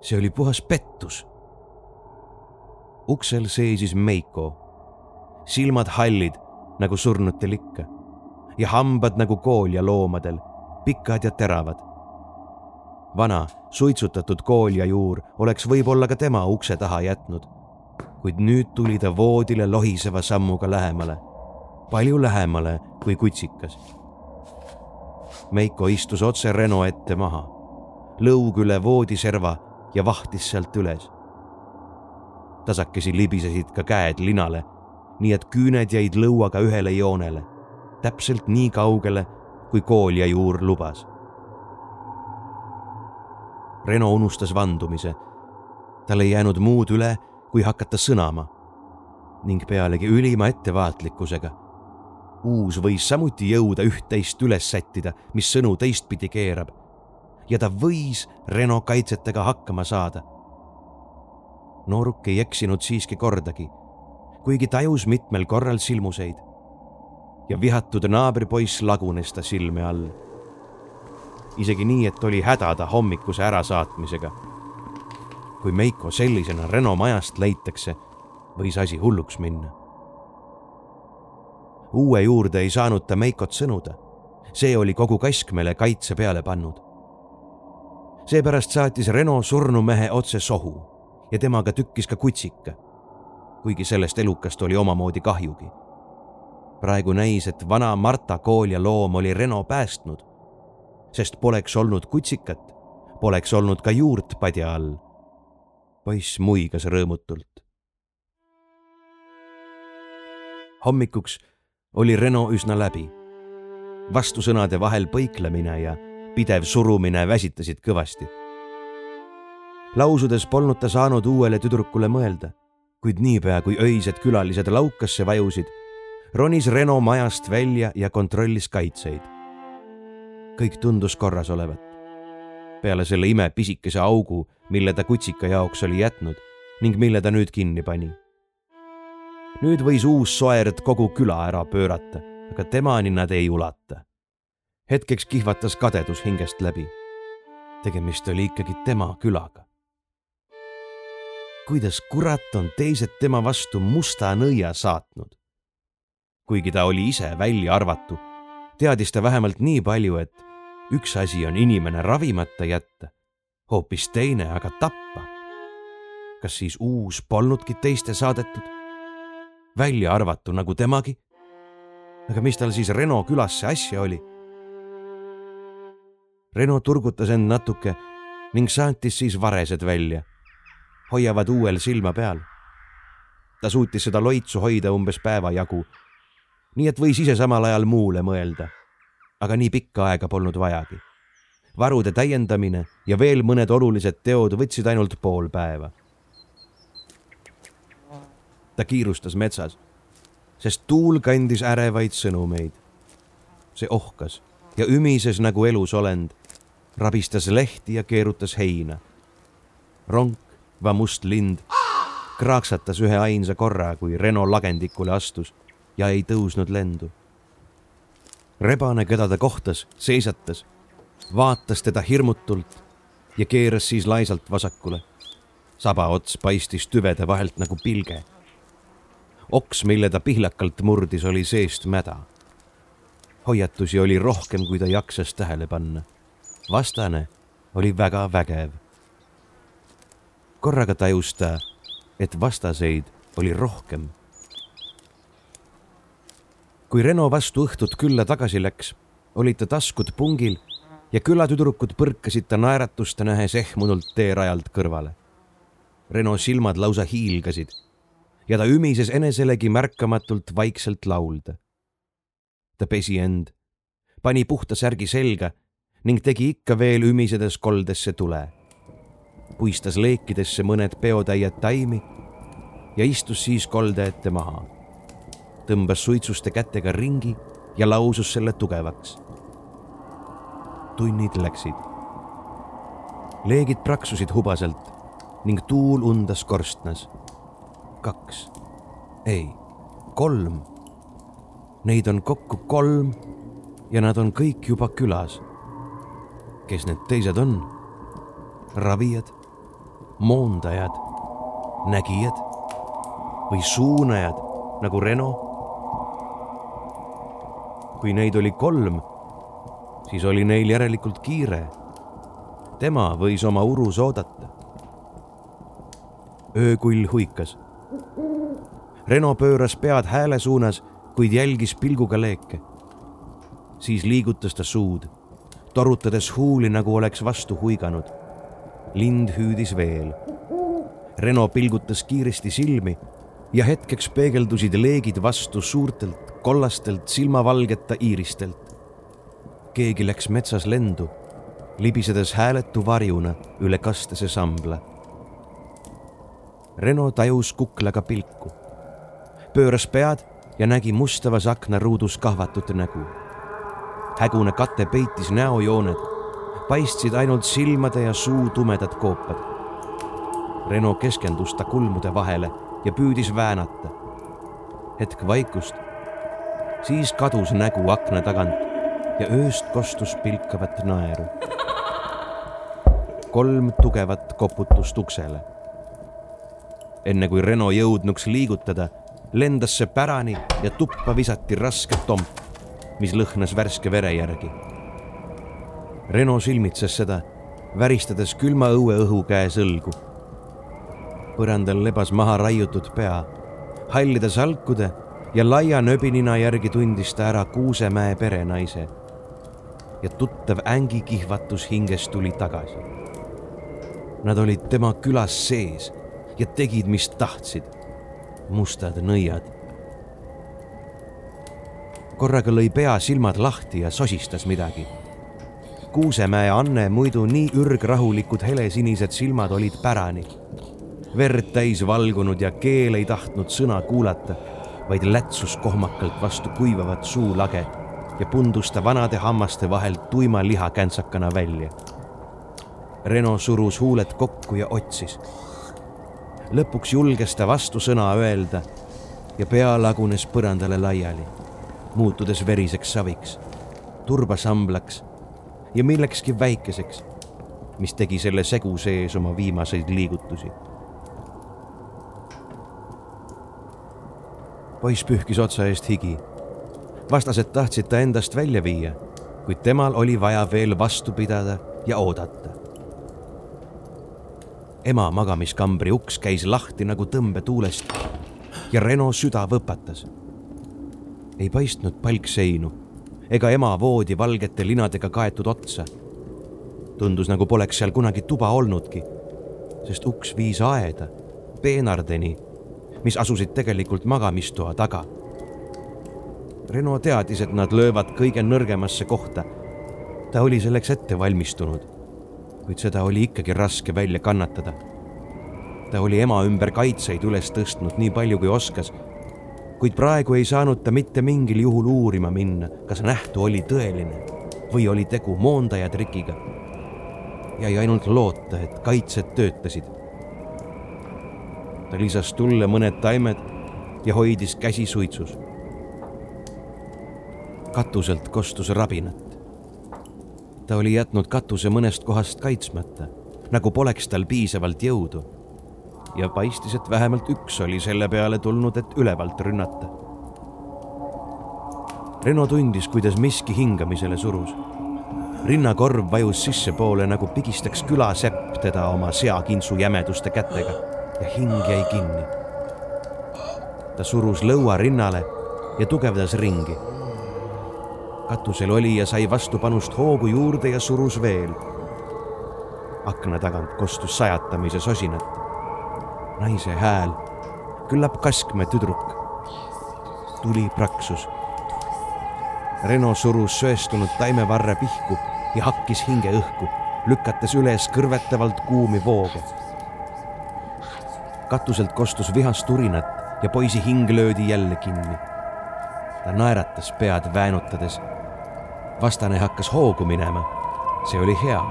see oli puhas pettus. uksel seisis Meiko, silmad hallid nagu surnutel ikka ja hambad nagu koolialoomadel, pikad ja teravad. vana suitsutatud kooliajuur oleks võib-olla ka tema ukse taha jätnud, kuid nüüd tuli ta voodile lohiseva sammuga lähemale, palju lähemale kui kutsikas. Meiko istus otse Reno ette maha, lõug üle voodiserva ja vahtis sealt üles. tasakesi libisesid ka käed linale, nii et küüned jäid lõuaga ühele joonele täpselt nii kaugele, kui kool ja juur lubas. Reno unustas vandumise. tal ei jäänud muud üle, kui hakata sõnama ning pealegi ülima ettevaatlikkusega. uus võis samuti jõuda üht-teist üles sättida, mis sõnu teistpidi keerab. ja ta võis Reno kaitsetega hakkama saada. nooruk ei eksinud siiski kordagi, kuigi tajus mitmel korral silmuseid ja vihatud naabripoiss lagunes ta silme all. isegi nii, et oli häda ta hommikuse ärasaatmisega. Kui Meiko sellisena Reno majast leitakse, võis asi hulluks minna. uue juurde ei saanud ta Meikot sõnuda. see oli kogu Kaskmele kaitse peale pannud. seepärast saatis Reno surnumehe otse sohu ja temaga tükkis ka kutsika. kuigi sellest elukast oli omamoodi kahjugi praegu näis, et vana Marta Koolja loom oli Reno päästnud, sest poleks olnud kutsikat, poleks olnud ka juurt padja all. Poiss muigas rõõmutult. hommikuks oli Reno üsna läbi. vastusõnade vahel põiklemine ja pidev surumine väsitasid kõvasti. lausudes polnud ta saanud uuele tüdrukule mõelda, kuid niipea kui öised külalised laukasse vajusid ronis Reno majast välja ja kontrollis kaitseid. kõik tundus korras olevat. Peale selle ime pisikese augu, mille ta kutsika jaoks oli jätnud ning mille ta nüüd kinni pani. nüüd võis uus soerd kogu küla ära pöörata, aga temani nad ei ulata. hetkeks kihvatas kadedus hingest läbi. tegemist oli ikkagi tema külaga kuidas kurat on teised tema vastu musta nõia saatnud kuigi ta oli ise väljaarvatu, teadis ta vähemalt nii palju, et üks asi on inimene ravimata jätta, hoopis teine aga tappa. kas siis uus polnudki teiste saadetud? väljaarvatu nagu temagi? aga mis tal siis Reno külasse asja oli? Reno turgutas end natuke ning saatis siis varesed välja. hoiavad uuel silma peal. ta suutis seda loitsu hoida umbes päeva jagu nii et võis ise samal ajal muule mõelda. Aga nii pikka aega polnud vajagi. varude täiendamine ja veel mõned olulised teod võtsid ainult pool päeva. ta kiirustas metsas, sest tuul kandis ärevaid sõnumeid. see ohkas ja ümises nagu elusolend, rabistas lehti ja keerutas heina. ronk, va must lind, kraaksatas ühe ainsa korra, kui Reno lagendikule astus ja ei tõusnud lendu. Rebane, keda ta kohtas, seisatas, vaatas teda hirmutult ja keeras siis laisalt vasakule. sabaots paistis tüvede vahelt nagu pilge. oks, mille ta pihlakalt murdis, oli seest mäda. hoiatusi oli rohkem, kui ta jaksas tähele panna. vastane oli väga vägev. korraga tajus ta, et vastaseid oli rohkem. Kui Reno vastu õhtut külla tagasi läks, olid ta taskud pungil ja külatüdrukud põrkasid ta naeratuste nähes ehmunult teerajalt kõrvale. Reno silmad lausa hiilgasid ja ta ümises eneselegi märkamatult vaikselt laulda. ta pesi end, pani puhta särgi selga ning tegi ikka veel ümisedes koldesse tule. puistas leekidesse mõned peotäied taimi ja istus siis kolde ette maha. Tõmbas suitsuste kätega ringi ja lausus selle tugevaks tunnid läksid. leegid praksusid hubaselt ning tuul undas korstnas. kaks, ei, kolm. Neid on kokku kolm ja nad on kõik juba külas. kes need teised on? ravijad, moondajad, nägijad või suunajad nagu Reno? Kui neid oli kolm siis oli neil järelikult kiire. tema võis oma urus oodata. öökull huikas. Reno pööras pead hääle suunas, kuid jälgis pilguga leeke. siis liigutas ta suud, torutades huuli, nagu oleks vastu huiganud. lind hüüdis veel. Reno pilgutas kiiresti silmi ja hetkeks peegeldusid leegid vastu suurtelt kollastelt silmavalgeta iiristelt keegi läks metsas lendu, libisedes hääletu varjuna üle kastese sambla. Reno tajus kuklaga pilku, pööras pead ja nägi mustavas aknaruudus kahvatut nägu. hägune kate peitis näojooned, paistsid ainult silmade ja suu tumedad koopad. Reno keskendus ta kulmude vahele ja püüdis väänata. hetk vaikust, siis kadus nägu akna tagant ja ööst kostus pilkavat naeru. kolm tugevat koputust uksele. enne kui Reno jõudnuks liigutada, lendas see pärani ja tuppa visati raske tomp, mis lõhnas värske vere järgi. Reno silmitses seda, väristades külma õueõhu käes õlgu. Põrandal lebas maha raiutud pea, hallide salkude ja laia nöbinina järgi tundis ta ära Kuusemäe perenaise ja tuttav ängikihvatus hinges tuli tagasi. Nad olid tema külas sees ja tegid, mis tahtsid. mustad nõiad. korraga lõi pea silmad lahti ja sosistas midagi. Kuusemäe Anne muidu nii ürgrahulikud helesinised silmad olid pärani. Verd täis valgunud ja keel ei tahtnud sõna kuulata, vaid lätsus kohmakalt vastu kuivavat suulage ja pundus ta vanade hammaste vahelt tuima lihakänsakana välja. Reno surus huuled kokku ja otsis. lõpuks julges ta vastusõna öelda ja pea lagunes põrandale laiali, muutudes veriseks saviks, turbasamblaks ja millekski väikeseks, mis tegi selle segu sees oma viimaseid liigutusi. Poiss pühkis otsa eest higi vastased tahtsid ta endast välja viia, kuid temal oli vaja veel vastu pidada ja oodata. ema magamiskambri uks käis lahti nagu tõmbetuulest ja Reno süda võpatas. ei paistnud palkseinu ega ema voodi valgete linadega kaetud otsa. tundus, nagu poleks seal kunagi tuba olnudki, sest uks viis aeda, peenardeni, mis asusid tegelikult magamistoa taga Reno teadis, et nad löövad kõige nõrgemasse kohta. ta oli selleks ette valmistunud, kuid seda oli ikkagi raske välja kannatada. ta oli ema ümber kaitseid üles tõstnud nii palju, kui oskas. kuid praegu ei saanud ta mitte mingil juhul uurima minna, kas nähtu oli tõeline või oli tegu moondaja trikiga. jäi ainult loota, et kaitsed töötasid. Ta lisas tulle mõned taimed ja hoidis käsi suitsus. katuselt kostus rabinat. ta oli jätnud katuse mõnest kohast kaitsmata, nagu poleks tal piisavalt jõudu. ja paistis, et vähemalt üks oli selle peale tulnud, et ülevalt rünnata. Reno tundis, kuidas miski hingamisele surus. rinnakorv vajus sissepoole, nagu pigistaks külasepp teda oma seakintsu jämeduste kätega ja hing jäi kinni ta surus lõua rinnale ja tugevdas ringi. katusel oli ja sai vastupanust hoogu juurde ja surus veel. akna tagant kostus sajatamise sosinat. naise hääl, küllap Kaskme tüdruk. tuli praksus. Reno surus söestunud taimevarre pihku ja hakkis hinge õhku, lükates üles kõrvetavalt kuumi vooge. Katuselt kostus vihast urinat ja poisi hing löödi jälle kinni. ta naeratas pead väänutades. vastane hakkas hoogu minema. see oli hea.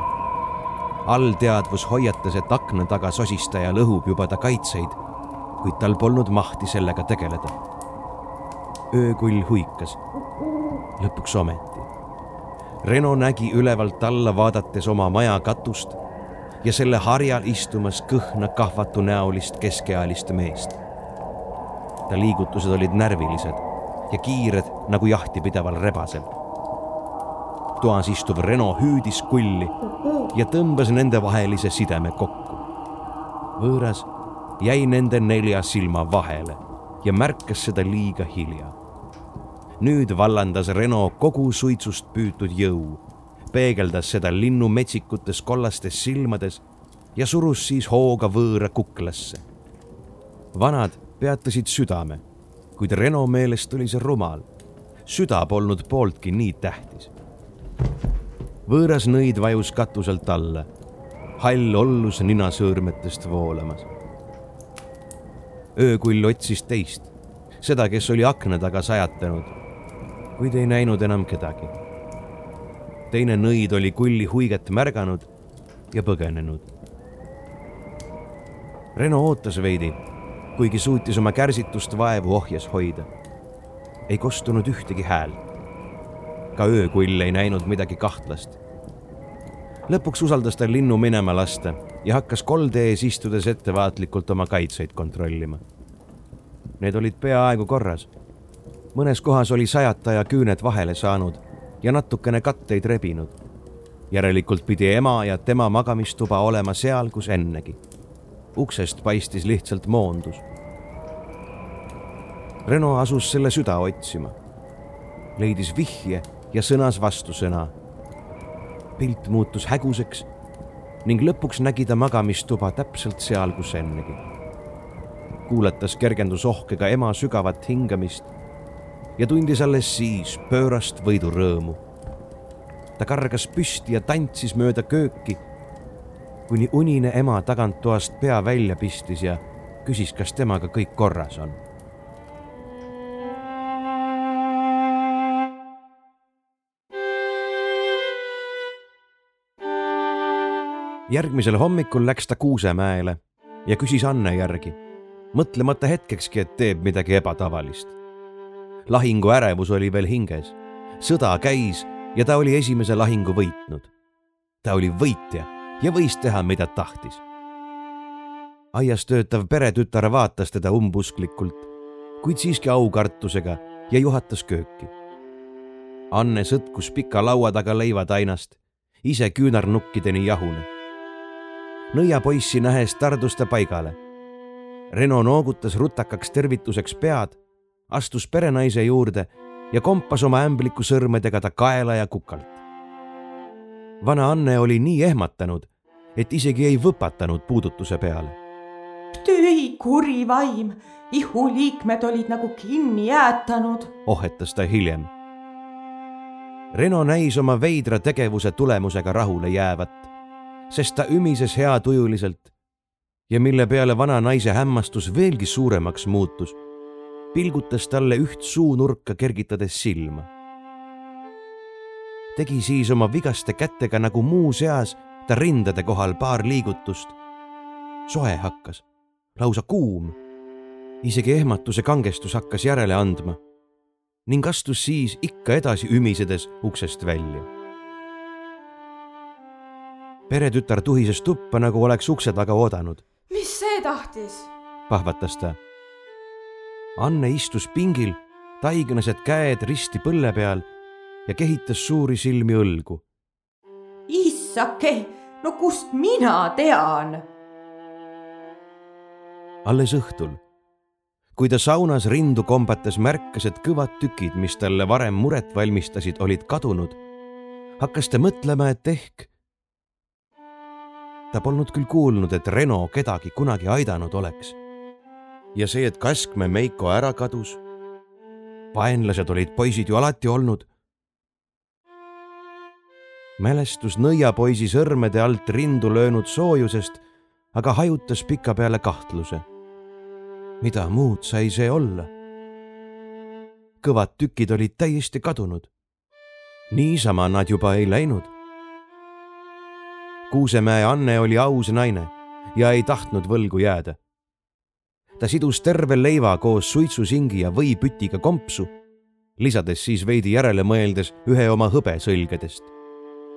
allteadvus hoiatas, et akna taga sosistaja lõhub juba ta kaitseid, kuid tal polnud mahti sellega tegeleda. öökull huikas. lõpuks ometi. Reno nägi ülevalt alla vaadates oma maja katust ja selle harjal istumas kõhna kahvatunäolist keskealist meest ta liigutused olid närvilised ja kiired nagu jahti pidaval rebasel. toas istuv Reno hüüdis kulli ja tõmbas nendevahelise sideme kokku. võõras jäi nende nelja silma vahele ja märkas seda liiga hilja. nüüd vallandas Reno kogu suitsust püütud jõu, peegeldas seda linnu metsikutes kollastes silmades ja surus siis hooga võõra kuklasse. vanad peatasid südame, kuid Reno meelest oli see rumal. süda polnud pooltki nii tähtis. võõras nõid vajus katuselt alla, hall ollus ninasõõrmetest voolamas. öökull otsis teist, seda, kes oli akna taga sajatanud, kuid ei näinud enam kedagi. Teine nõid oli kulli huiget märganud ja põgenenud. Reno ootas veidi kuigi suutis oma kärsitust vaevu ohjes hoida. ei kostunud ühtegi häält. ka öökull ei näinud midagi kahtlast. lõpuks usaldas ta linnu minema lasta ja hakkas kolde ees istudes ettevaatlikult oma kaitseid kontrollima. Need olid peaaegu korras. mõnes kohas oli sajataja küüned vahele saanud ja natukene katteid rebinud. järelikult pidi ema ja tema magamistuba olema seal, kus ennegi uksest paistis lihtsalt moondus. Reno asus selle süda otsima. leidis vihje ja sõnas vastusõna. pilt muutus häguseks ning lõpuks nägi ta magamistuba täpselt seal, kus ennegi. kuulatas kergendusohkega ema sügavat hingamist ja tundis alles siis pöörast võidurõõmu. ta kargas püsti ja tantsis mööda kööki kuni unine ema taganttoast pea välja pistis ja küsis, kas temaga kõik korras on. järgmisel hommikul läks ta Kuusemäele ja küsis Anne järgi, mõtlemata hetkekski, et teeb midagi ebatavalist. Lahingu ärevus oli veel hinges, sõda käis ja ta oli esimese lahingu võitnud. ta oli võitja ja võis teha, mida tahtis. aias töötav peretütar vaatas teda umbusklikult, kuid siiski aukartusega ja juhatas kööki. Anne sõtkus pika laua taga leivatainast, ise küünarnukkideni jahune. nõiapoissi nähes tardus ta paigale. Reno noogutas rutakaks tervituseks pead, astus perenaise juurde ja kompas oma ämbliku sõrmedega ta kaela ja kukalt. vana Anne oli nii ehmatanud, et isegi ei võpatanud puudutuse peale. tühi kuri vaim, ihuliikmed olid nagu kinni jäätanud, ohetas ta hiljem. Reno näis oma veidra tegevuse tulemusega rahule jäävat, sest ta ümises heatujuliselt. ja mille peale vana naise hämmastus veelgi suuremaks muutus, pilgutas talle üht suunurka kergitades silma. tegi siis oma vigaste kätega nagu muuseas ta rindade kohal paar liigutust. soe hakkas, lausa kuum. isegi ehmatuse kangestus hakkas järele andma ning astus siis ikka edasi ümisedes uksest välja. peretütar tuhises tuppa, nagu oleks ukse taga oodanud. mis see tahtis? pahvatas ta. Anne istus pingil, taignased käed risti põlle peal ja kehitas suuri silmi õlgu. issake, no kust mina tean? alles õhtul kui ta saunas rindu kombates märkas, et kõvad tükid, mis talle varem muret valmistasid, olid kadunud, hakkas ta mõtlema, et ehk. ta polnud küll kuulnud, et Reno kedagi kunagi aidanud oleks. Ja see, et Kaskme Meiko ära kadus. vaenlased olid poisid ju alati olnud. mälestus nõiapoisi sõrmede alt rindu löönud soojusest, aga hajutas pikapeale kahtluse mida muud sai see olla? kõvad tükid olid täiesti kadunud. niisama nad juba ei läinud. Kuusemäe Anne oli aus naine ja ei tahtnud võlgu jääda. Ta sidus terve leiva koos suitsusingi ja võipütiga kompsu, lisades siis veidi järele mõeldes ühe oma hõbesõlgedest.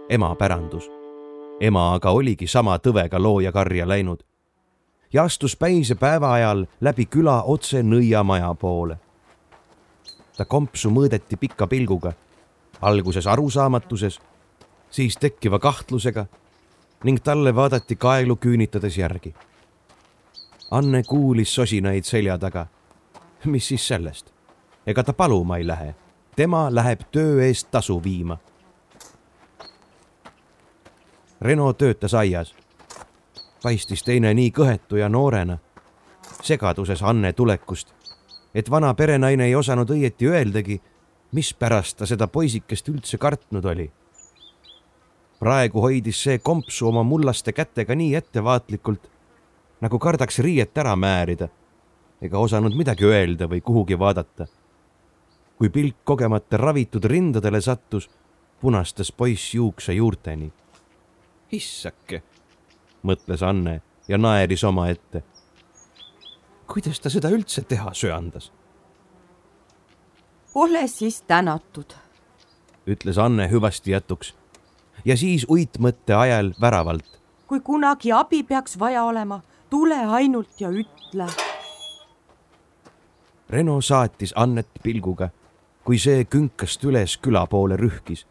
ema pärandus. ema aga oligi sama tõvega loojakarja läinud ja astus päise päeva ajal läbi küla otse nõiamaja poole. ta kompsu mõõdeti pika pilguga, alguses arusaamatuses, siis tekkiva kahtlusega ning talle vaadati kaelu küünitades järgi. Anne kuulis sosinaid selja taga. mis siis sellest? ega ta paluma ei lähe, tema läheb töö eest tasu viima. Reno töötas aias paistis teine nii kõhetu ja noorena, segaduses Anne tulekust, et vana perenaine ei osanud õieti öeldagi, mispärast ta seda poisikest üldse kartnud oli. praegu hoidis see kompsu oma mullaste kätega nii ettevaatlikult, nagu kardaks riiet ära määrida ega osanud midagi öelda või kuhugi vaadata. kui pilk kogemata ravitud rindadele sattus, punastas poiss juukse juurteni. issake mõtles Anne ja naeris omaette. kuidas ta seda üldse teha söandas? ole siis tänatud, ütles Anne hüvasti jätuks ja siis uitmõtte ajal väravalt. kui kunagi abi peaks vaja olema, tule ainult ja ütle. Reno saatis Annet pilguga, kui see künkast üles küla poole rühkis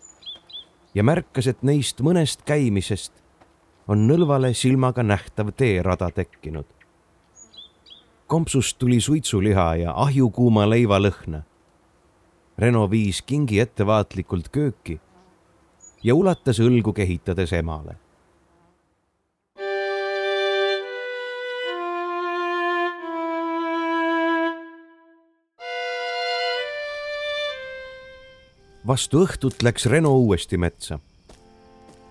ja märkas, et neist mõnest käimisest on nõlvale silmaga nähtav teerada tekkinud. kompsust tuli suitsuliha ja ahjukuuma leiva lõhna. Reno viis kingi ettevaatlikult kööki ja ulatas õlgu kehitades emale. Vastu õhtut läks Reno uuesti metsa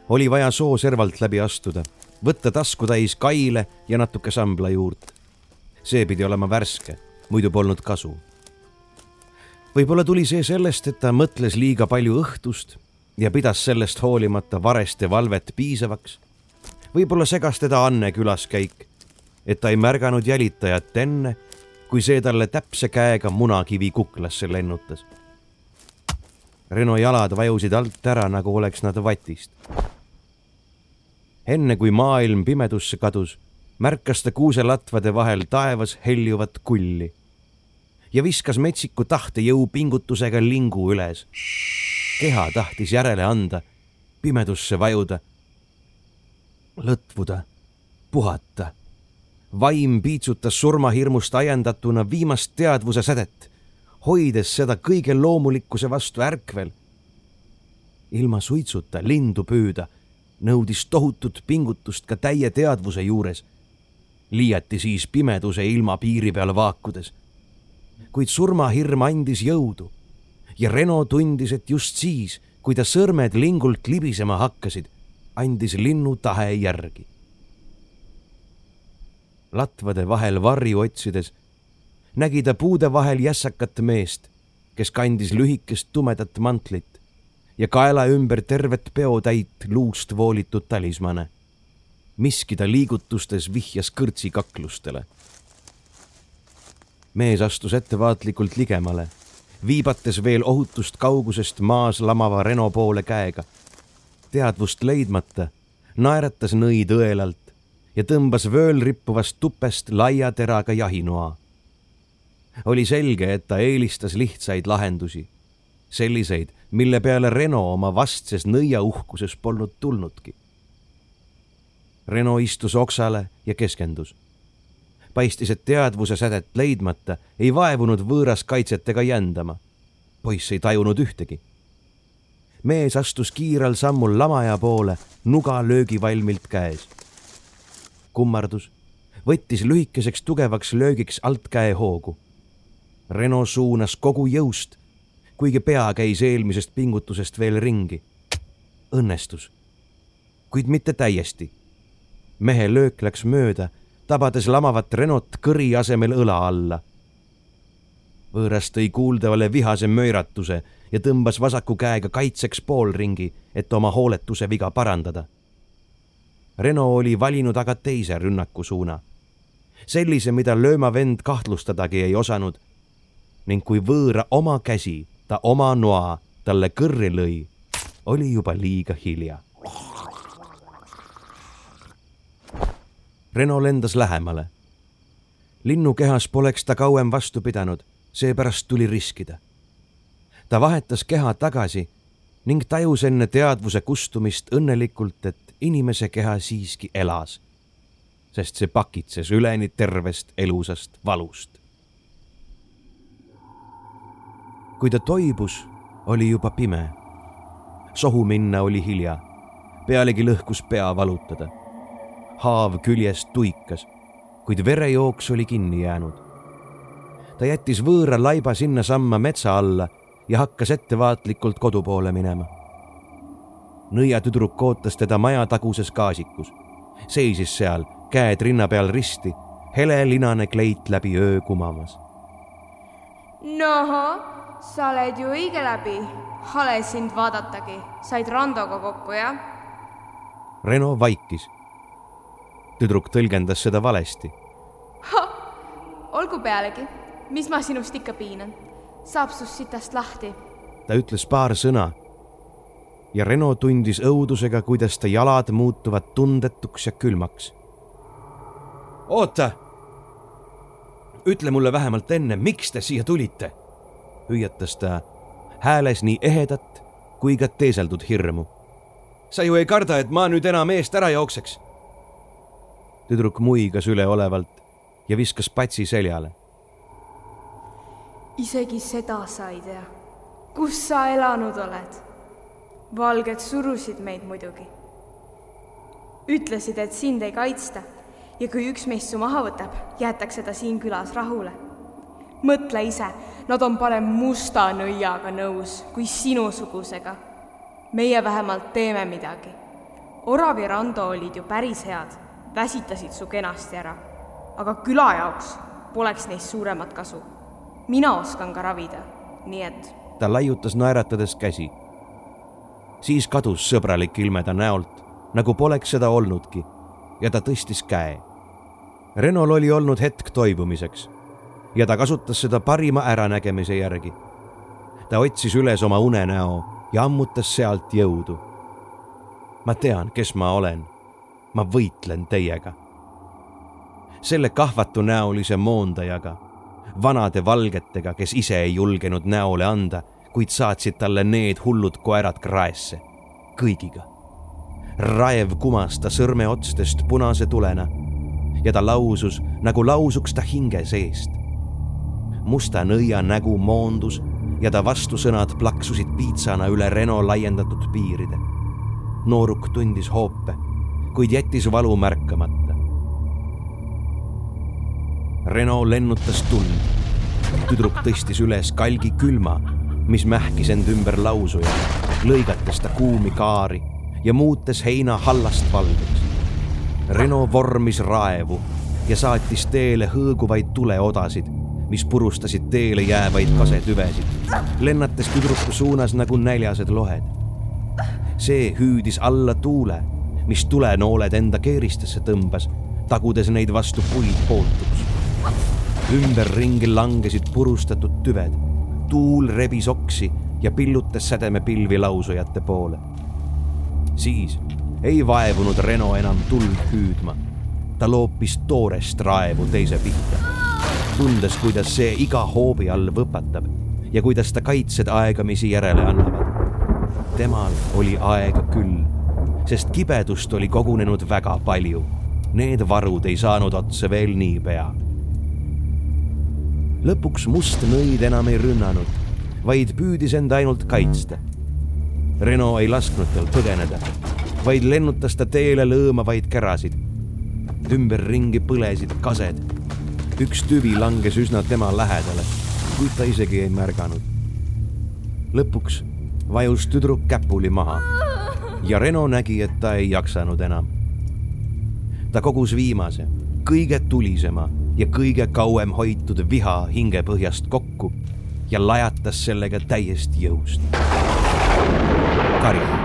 oli vaja sooservalt läbi astuda, võtta taskutäis kaile ja natuke sambla juurt. see pidi olema värske, muidu polnud kasu. võib-olla tuli see sellest, et ta mõtles liiga palju õhtust ja pidas sellest hoolimata vareste valvet piisavaks. võib-olla segas teda Anne külaskäik, et ta ei märganud jälitajat enne, kui see talle täpse käega munakivi kuklasse lennutas Reno jalad vajusid alt ära, nagu oleks nad vatist enne kui maailm pimedusse kadus, märkas ta kuuselatvade vahel taevas heljuvat kulli ja viskas metsiku tahtejõu pingutusega lingu üles. keha tahtis järele anda, pimedusse vajuda, lõtvuda, puhata. vaim piitsutas surmahirmust ajendatuna viimast teadvuse sädet, hoides seda kõige loomulikkuse vastu ärkvel. ilma suitsuta lindu püüda nõudis tohutut pingutust ka täie teadvuse juures. liiati siis pimeduse ilma piiri peal vaakudes. kuid surmahirm andis jõudu ja Reno tundis, et just siis, kui ta sõrmed lingult libisema hakkasid, andis linnu tahe järgi. latvade vahel varju otsides nägi ta puude vahel jässakat meest, kes kandis lühikest tumedat mantlit ja kaela ümber tervet peotäit luust voolitud talismane. miski ta liigutustes vihjas kõrtsikaklustele. mees astus ettevaatlikult ligemale, viibates veel ohutust kaugusest maas lamava Reno poole käega. teadvust leidmata naeratas nõid õelalt ja tõmbas vööl rippuvast tupest laia teraga jahinoa. Oli selge, et ta eelistas lihtsaid lahendusi, selliseid, mille peale Reno oma vastses nõiauhkuses polnud tulnudki. Reno istus oksale ja keskendus. paistis, et teadvuse sädet leidmata ei vaevunud võõras kaitsetega jändama. poiss ei tajunud ühtegi mees astus kiirel sammul lamaja poole, nuga löögivalmilt käes. kummardus, võttis lühikeseks tugevaks löögiks altkäe hoogu. Reno suunas kogu jõust, kuigi pea käis eelmisest pingutusest veel ringi. õnnestus, kuid mitte täiesti. mehe löök läks mööda, tabades lamavat Renot kõri asemel õla alla võõras tõi kuuldavale vihase möiratuse ja tõmbas vasaku käega kaitseks poolringi, et oma hooletuse viga parandada. Reno oli valinud aga teise rünnaku suuna. sellise, mida lööma vend kahtlustadagi ei osanud. Ning kui võõra oma käsi ta oma noa talle kõrri lõi, oli juba liiga hilja. Reno lendas lähemale. linnukehas poleks ta kauem vastu pidanud seepärast tuli riskida. ta vahetas keha tagasi ning tajus enne teadvuse kustumist õnnelikult, et inimese keha siiski elas, sest see pakitses üleni tervest elusast valust. Kui ta toibus, oli juba pime. sohu minna oli hilja, pealegi lõhkus pea valutada. haav küljest tuikas, kuid verejooks oli kinni jäänud ta jättis võõra laiba sinnasamma metsa alla ja hakkas ettevaatlikult kodu poole minema. nõiatüdruk ootas teda maja taguses gaasikus. seisis seal, käed rinna peal risti, helelinane kleit läbi öö kumamas. nohoo, sa oled ju õige läbi. hale sind vaadatagi. said Randoga kokku, jah? Reno vaikis. tüdruk tõlgendas seda valesti. olgu pealegi mis ma sinust ikka piinan, saab sust sitast lahti. ta ütles paar sõna ja Reno tundis õudusega, kuidas ta jalad muutuvad tundetuks ja külmaks. oota, ütle mulle vähemalt enne, miks te siia tulite, hüüatas ta hääles nii ehedat kui ka teeseldud hirmu. sa ju ei karda, et ma nüüd enam eest ära jookseks? tüdruk muigas üleolevalt ja viskas patsi seljale isegi seda sa ei tea. kus sa elanud oled? valged surusid meid muidugi. ütlesid, et sind ei kaitsta ja kui üks meist su maha võtab, jäetakse ta siin külas rahule. mõtle ise, nad on parem musta nõiaga nõus kui sinusugusega. meie vähemalt teeme midagi. Orav ja Rando olid ju päris head, väsitasid su kenasti ära. aga küla jaoks poleks neist suuremat kasu mina oskan ka ravida, nii et. ta laiutas naeratades käsi. siis kadus sõbralik ilme ta näolt, nagu poleks seda olnudki ja ta tõstis käe. Renol oli olnud hetk toibumiseks ja ta kasutas seda parima äranägemise järgi. ta otsis üles oma unenäo ja ammutas sealt jõudu. ma tean, kes ma olen. ma võitlen teiega. selle kahvatu näolise moondajaga vanade valgetega, kes ise ei julgenud näole anda, kuid saatsid talle need hullud koerad kraesse, kõigiga. raev kumas ta sõrmeotstest punase tulena ja ta lausus, nagu lausuks ta hinge seest. Musta nõia nägu moondus ja ta vastusõnad plaksusid piitsana üle Reno laiendatud piiride. nooruk tundis hoope, kuid jättis valu märkamata Reno lennutas tuld. tüdruk tõstis üles kalgi külma, mis mähkis end ümber lausuja, lõigates ta kuumi kaari ja muutes heina hallast valgeks. Reno vormis raevu ja saatis teele hõõguvaid tuleodasid, mis purustasid teele jäävaid kasetüvesid, lennates tüdruku suunas nagu näljased lohed. see hüüdis alla tuule, mis tulenooled enda keeristesse tõmbas, tagudes neid vastu puid pootuks. ümberringi langesid purustatud tüved, tuul rebis oksi ja pillutas sädemepilvi lausujate poole. siis ei vaevunud Reno enam tuld hüüdma. ta loopis toorest raevu teise pihta, tundes, kuidas see iga hoobi all võpatab ja kuidas ta kaitsed aegamisi järele annavad. temal oli aega küll, sest kibedust oli kogunenud väga palju. Need varud ei saanud otsa veel niipea. lõpuks must nõid enam ei rünnanud, vaid püüdis end ainult kaitsta. Reno ei lasknud tal põgeneda vaid lennutas ta teele lõõmavaid kärasid. ümberringi põlesid kased. Üks tüvi langes üsna tema lähedale, kuid ta isegi ei märganud. lõpuks vajus tüdruk käpuli maha ja Reno nägi, et ta ei jaksanud enam. ta kogus viimase, kõige tulisema ja kõige kauem hoitud viha hingepõhjast kokku ja lajatas sellega täiesti jõust. karjus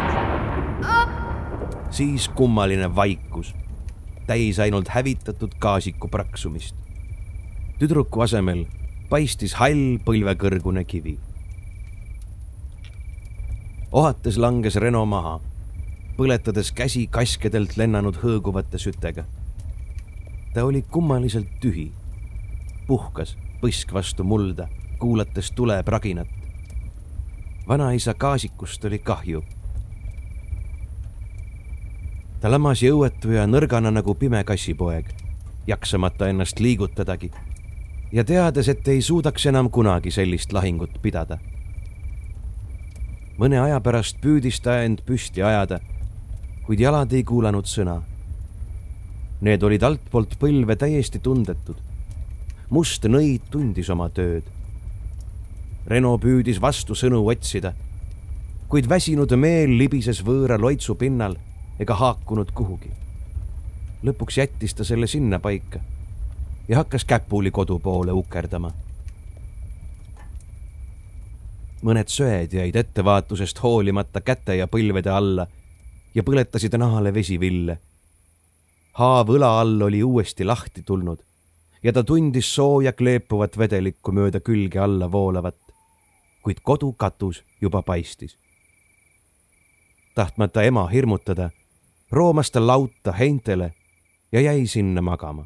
siis kummaline vaikus, täis ainult hävitatud gaasiku praksumist. Tüdruku asemel paistis hall põlvekõrgune kivi. ohates langes Reno maha, põletades käsi kaskedelt lennanud hõõguvate sütega. ta oli kummaliselt tühi, puhkas põsk vastu mulda, kuulates tulepraginat. vanaisa gaasikust oli kahju ta lamas jõuetu ja nõrgana nagu pime kassipoeg, jaksamata ennast liigutadagi ja teades, et ei suudaks enam kunagi sellist lahingut pidada. mõne aja pärast püüdis ta end püsti ajada, kuid jalad ei kuulanud sõna. Need olid altpoolt põlve täiesti tundetud. must nõid tundis oma tööd. Reno püüdis vastusõnu otsida, kuid väsinud meel libises võõra loitsu pinnal ega haakunud kuhugi. lõpuks jättis ta selle sinnapaika ja hakkas käpuli kodu poole ukerdama. mõned söed jäid ettevaatusest hoolimata käte ja põlvede alla ja põletasid nahale vesiville. haav õla all oli uuesti lahti tulnud ja ta tundis sooja kleepuvat vedelikku mööda külge alla voolavat, kuid kodu katus juba paistis. tahtmata ema hirmutada roomas ta lauta heintele ja jäi sinna magama.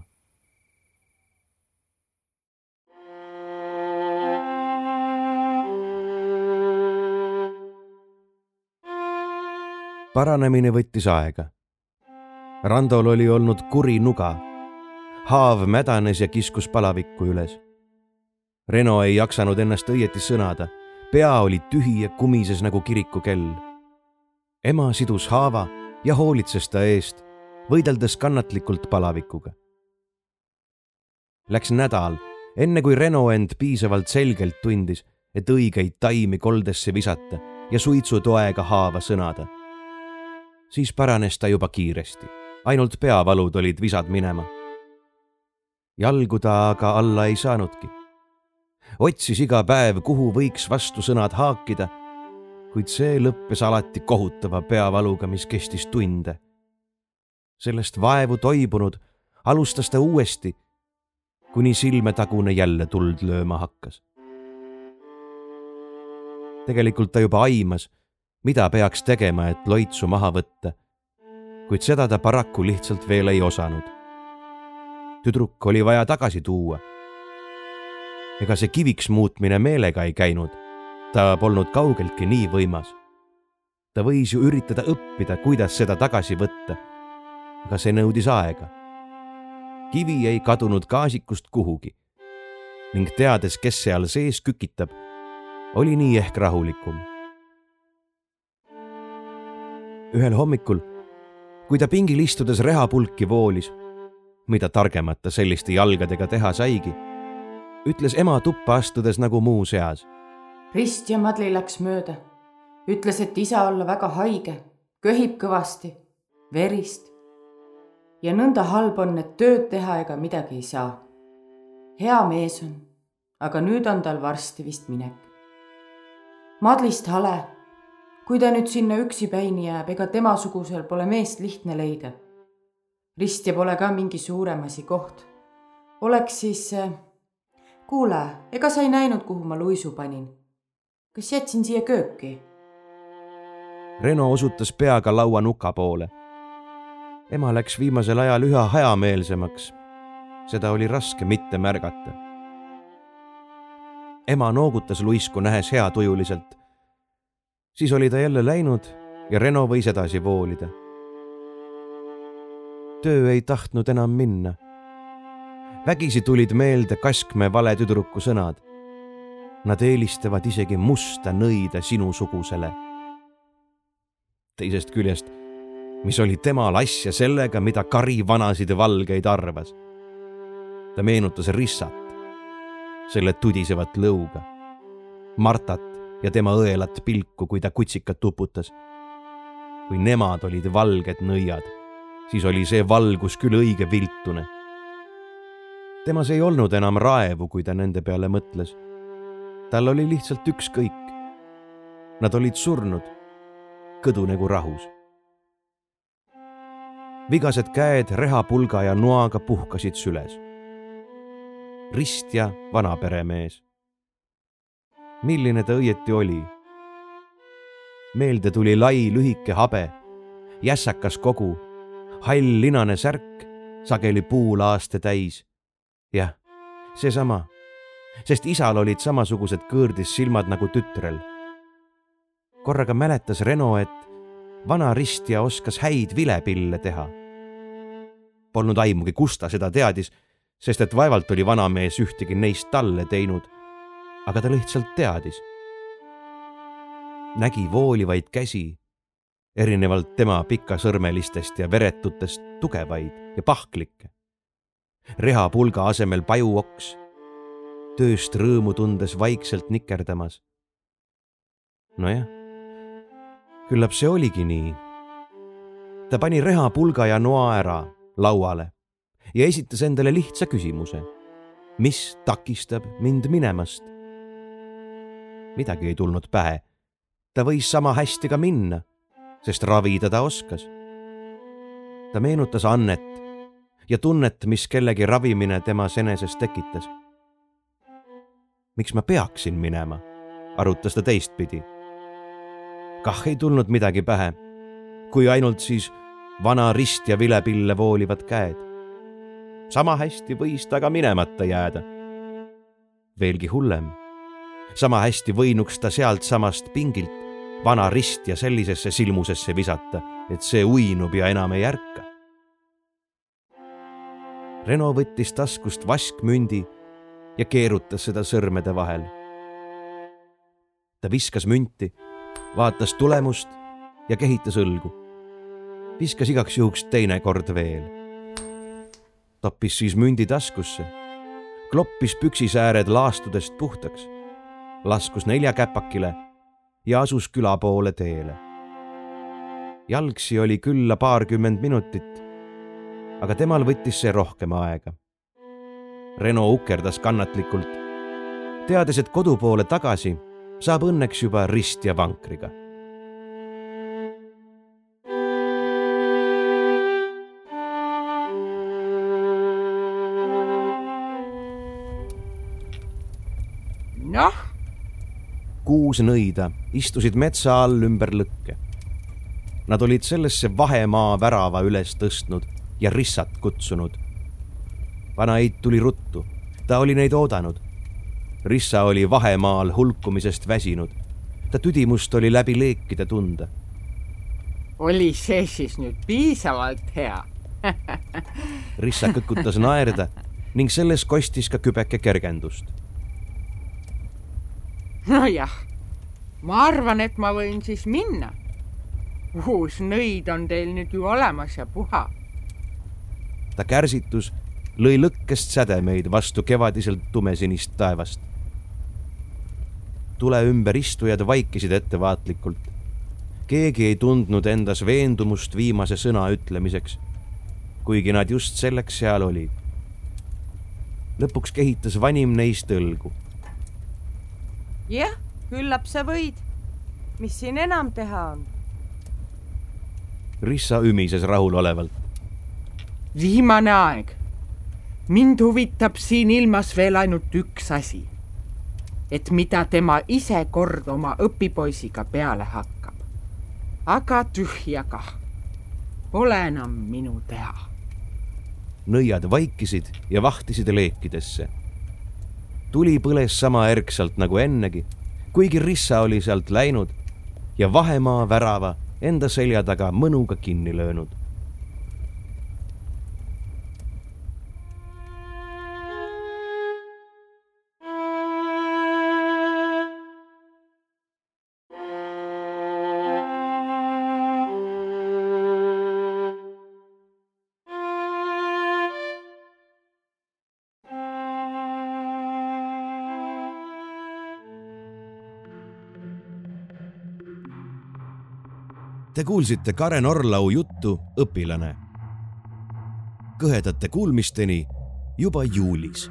Paranemine võttis aega. Randol oli olnud kuri nuga. haav mädanes ja kiskus palavikku üles. Reno ei jaksanud ennast õieti sõnada, pea oli tühi ja kumises nagu kirikukell. ema sidus haava ja hoolitses ta eest, võideldes kannatlikult palavikuga. Läks nädal, enne kui Reno end piisavalt selgelt tundis, et õigeid taimi koldesse visata ja suitsutoega haava sõnada. Siis paranes ta juba kiiresti, ainult peavalud olid visad minema. jalgu ta aga alla ei saanudki. otsis iga päev, kuhu võiks vastusõnad haakida kuid see lõppes alati kohutava peavaluga, mis kestis tunde. sellest vaevu toibunud alustas ta uuesti, kuni silmetagune jälle tuld lööma hakkas. tegelikult ta juba aimas, mida peaks tegema, et loitsu maha võtta, kuid seda ta paraku lihtsalt veel ei osanud. tüdruk oli vaja tagasi tuua. ega see kiviks muutmine meelega ei käinud ta polnud kaugeltki nii võimas. ta võis ju üritada õppida, kuidas seda tagasi võtta. aga see nõudis aega. kivi ei kadunud gaasikust kuhugi ning teades, kes seal sees kükitab, oli nii ehk rahulikum. Ühel hommikul, kui ta pingil istudes rehapulki voolis, mida targemat ta selliste jalgadega teha saigi, ütles ema tuppa astudes nagu muu seas rist ja Madli läks mööda. ütles, et isa olla väga haige, köhib kõvasti, verist. ja nõnda halb on, et tööd teha ega midagi ei saa. hea mees on, aga nüüd on tal varsti vist minek. Madlist hale, kui ta nüüd sinna üksipäini jääb, ega temasugusel pole meest lihtne leida. ristja pole ka mingi suurem asi koht. oleks siis, äh, kuule, ega sa ei näinud, kuhu ma luisu panin? kas jätsin siia kööki? Reno osutas peaga laua nuka poole. ema läks viimasel ajal üha hajameelsemaks. seda oli raske mitte märgata. ema noogutas luisku, nähes heatujuliselt. Siis oli ta jälle läinud ja Reno võis edasi voolida. töö ei tahtnud enam minna. vägisi tulid meelde Kaskmäe vale tüdruku sõnad. Nad eelistavad isegi musta nõida sinusugusele teisest küljest, mis oli temal asja sellega, mida kari vanasid ja valgeid arvas. ta meenutas Rissat, selle tudisevat lõuga, Martat ja tema õelat pilku, kui ta kutsikat tuputas. kui nemad olid valged nõiad, siis oli see valgus küll õige viltune. temas ei olnud enam raevu, kui ta nende peale mõtles. tal oli lihtsalt ükskõik. Nad olid surnud kõdunegu rahus. vigased käed rehapulga ja noaga puhkasid süles. rist ja vanaperemees. Milline ta õieti oli? meelde tuli lai lühike habe, jässakas kogu, hall linane särk, sageli puulaaste täis. jah, seesama, sest isal olid samasugused kõõrdis silmad nagu tütrel korraga mäletas Reno, et vana ristja oskas häid vilepille teha. Polnud aimugi, kust ta seda teadis, sest et vaevalt oli vanamees ühtegi neist talle teinud. Aga ta lihtsalt teadis. nägi voolivaid käsi, erinevalt tema pikasõrmelistest ja veretutest tugevaid ja pahklikke. rehapulga asemel pajuoks, tööst rõõmu tundes vaikselt nikerdamas. nojah küllap see oligi nii. ta pani rehapulga ja noa ära lauale ja esitas endale lihtsa küsimuse. mis takistab mind minemast? Midagi ei tulnud pähe. ta võis sama hästi ka minna, sest ravida ta oskas. ta meenutas Annet ja tunnet, mis kellegi ravimine temas eneses tekitas. miks ma peaksin minema, arutas ta teistpidi kah ei tulnud midagi pähe, kui ainult siis vana rist ja vilepille voolivad käed. sama hästi võis ta ka minemata jääda. veelgi hullem, sama hästi võinuks ta sealtsamast pingilt vana rist ja sellisesse silmusesse visata, et see uinub ja enam ei ärka. Reno võttis taskust vaskmündi ja keerutas seda sõrmede vahel. ta viskas münti vaatas tulemust ja kehitas õlgu. viskas igaks juhuks teine kord veel. toppis siis mündi taskusse, kloppis püksisääred laastudest puhtaks, laskus neljakäpakile ja asus küla poole teele. jalgsi oli külla paarkümmend minutit, aga temal võttis see rohkem aega. Reno ukerdas kannatlikult, teades, et kodu poole tagasi saab õnneks juba rist ja vankriga. noh. Kuus nõida istusid metsa all ümber lõkke. Nad olid sellesse vahemaa värava üles tõstnud ja rissat kutsunud. vanaid tuli ruttu, ta oli neid oodanud Rissa oli vahemaal hulkumisest väsinud. ta tüdimust oli läbi leekide tunda. oli see siis nüüd piisavalt hea Rissa kõkutas naerda ning selles kostis ka kübeke kergendust. Nojah, ma arvan, et ma võin siis minna. uus nõid on teil nüüd ju olemas ja puha. ta kärsitus lõi lõkkest sädemeid vastu kevadiselt tumesinist taevast tule ümber istujad vaikisid ettevaatlikult. keegi ei tundnud endas veendumust viimase sõna ütlemiseks. kuigi nad just selleks seal olid. lõpuks kehitas vanim neist õlgu. Jah, küllap sa võid. mis siin enam teha on? Rissa ümises rahulolevalt. viimane aeg. mind huvitab siin ilmas veel ainult üks asi. et mida tema ise kord oma õpipoisiga peale hakkab. aga tühja kah. Pole enam minu teha. nõiad vaikisid ja vahtisid leekidesse. Tuli põles sama ärksalt nagu ennegi, kuigi Rissa oli sealt läinud ja vahemaa värava enda selja taga mõnuga kinni löönud. Te kuulsite Karen Orlau juttu Õpilane. kõhedate kuulmisteni juba juulis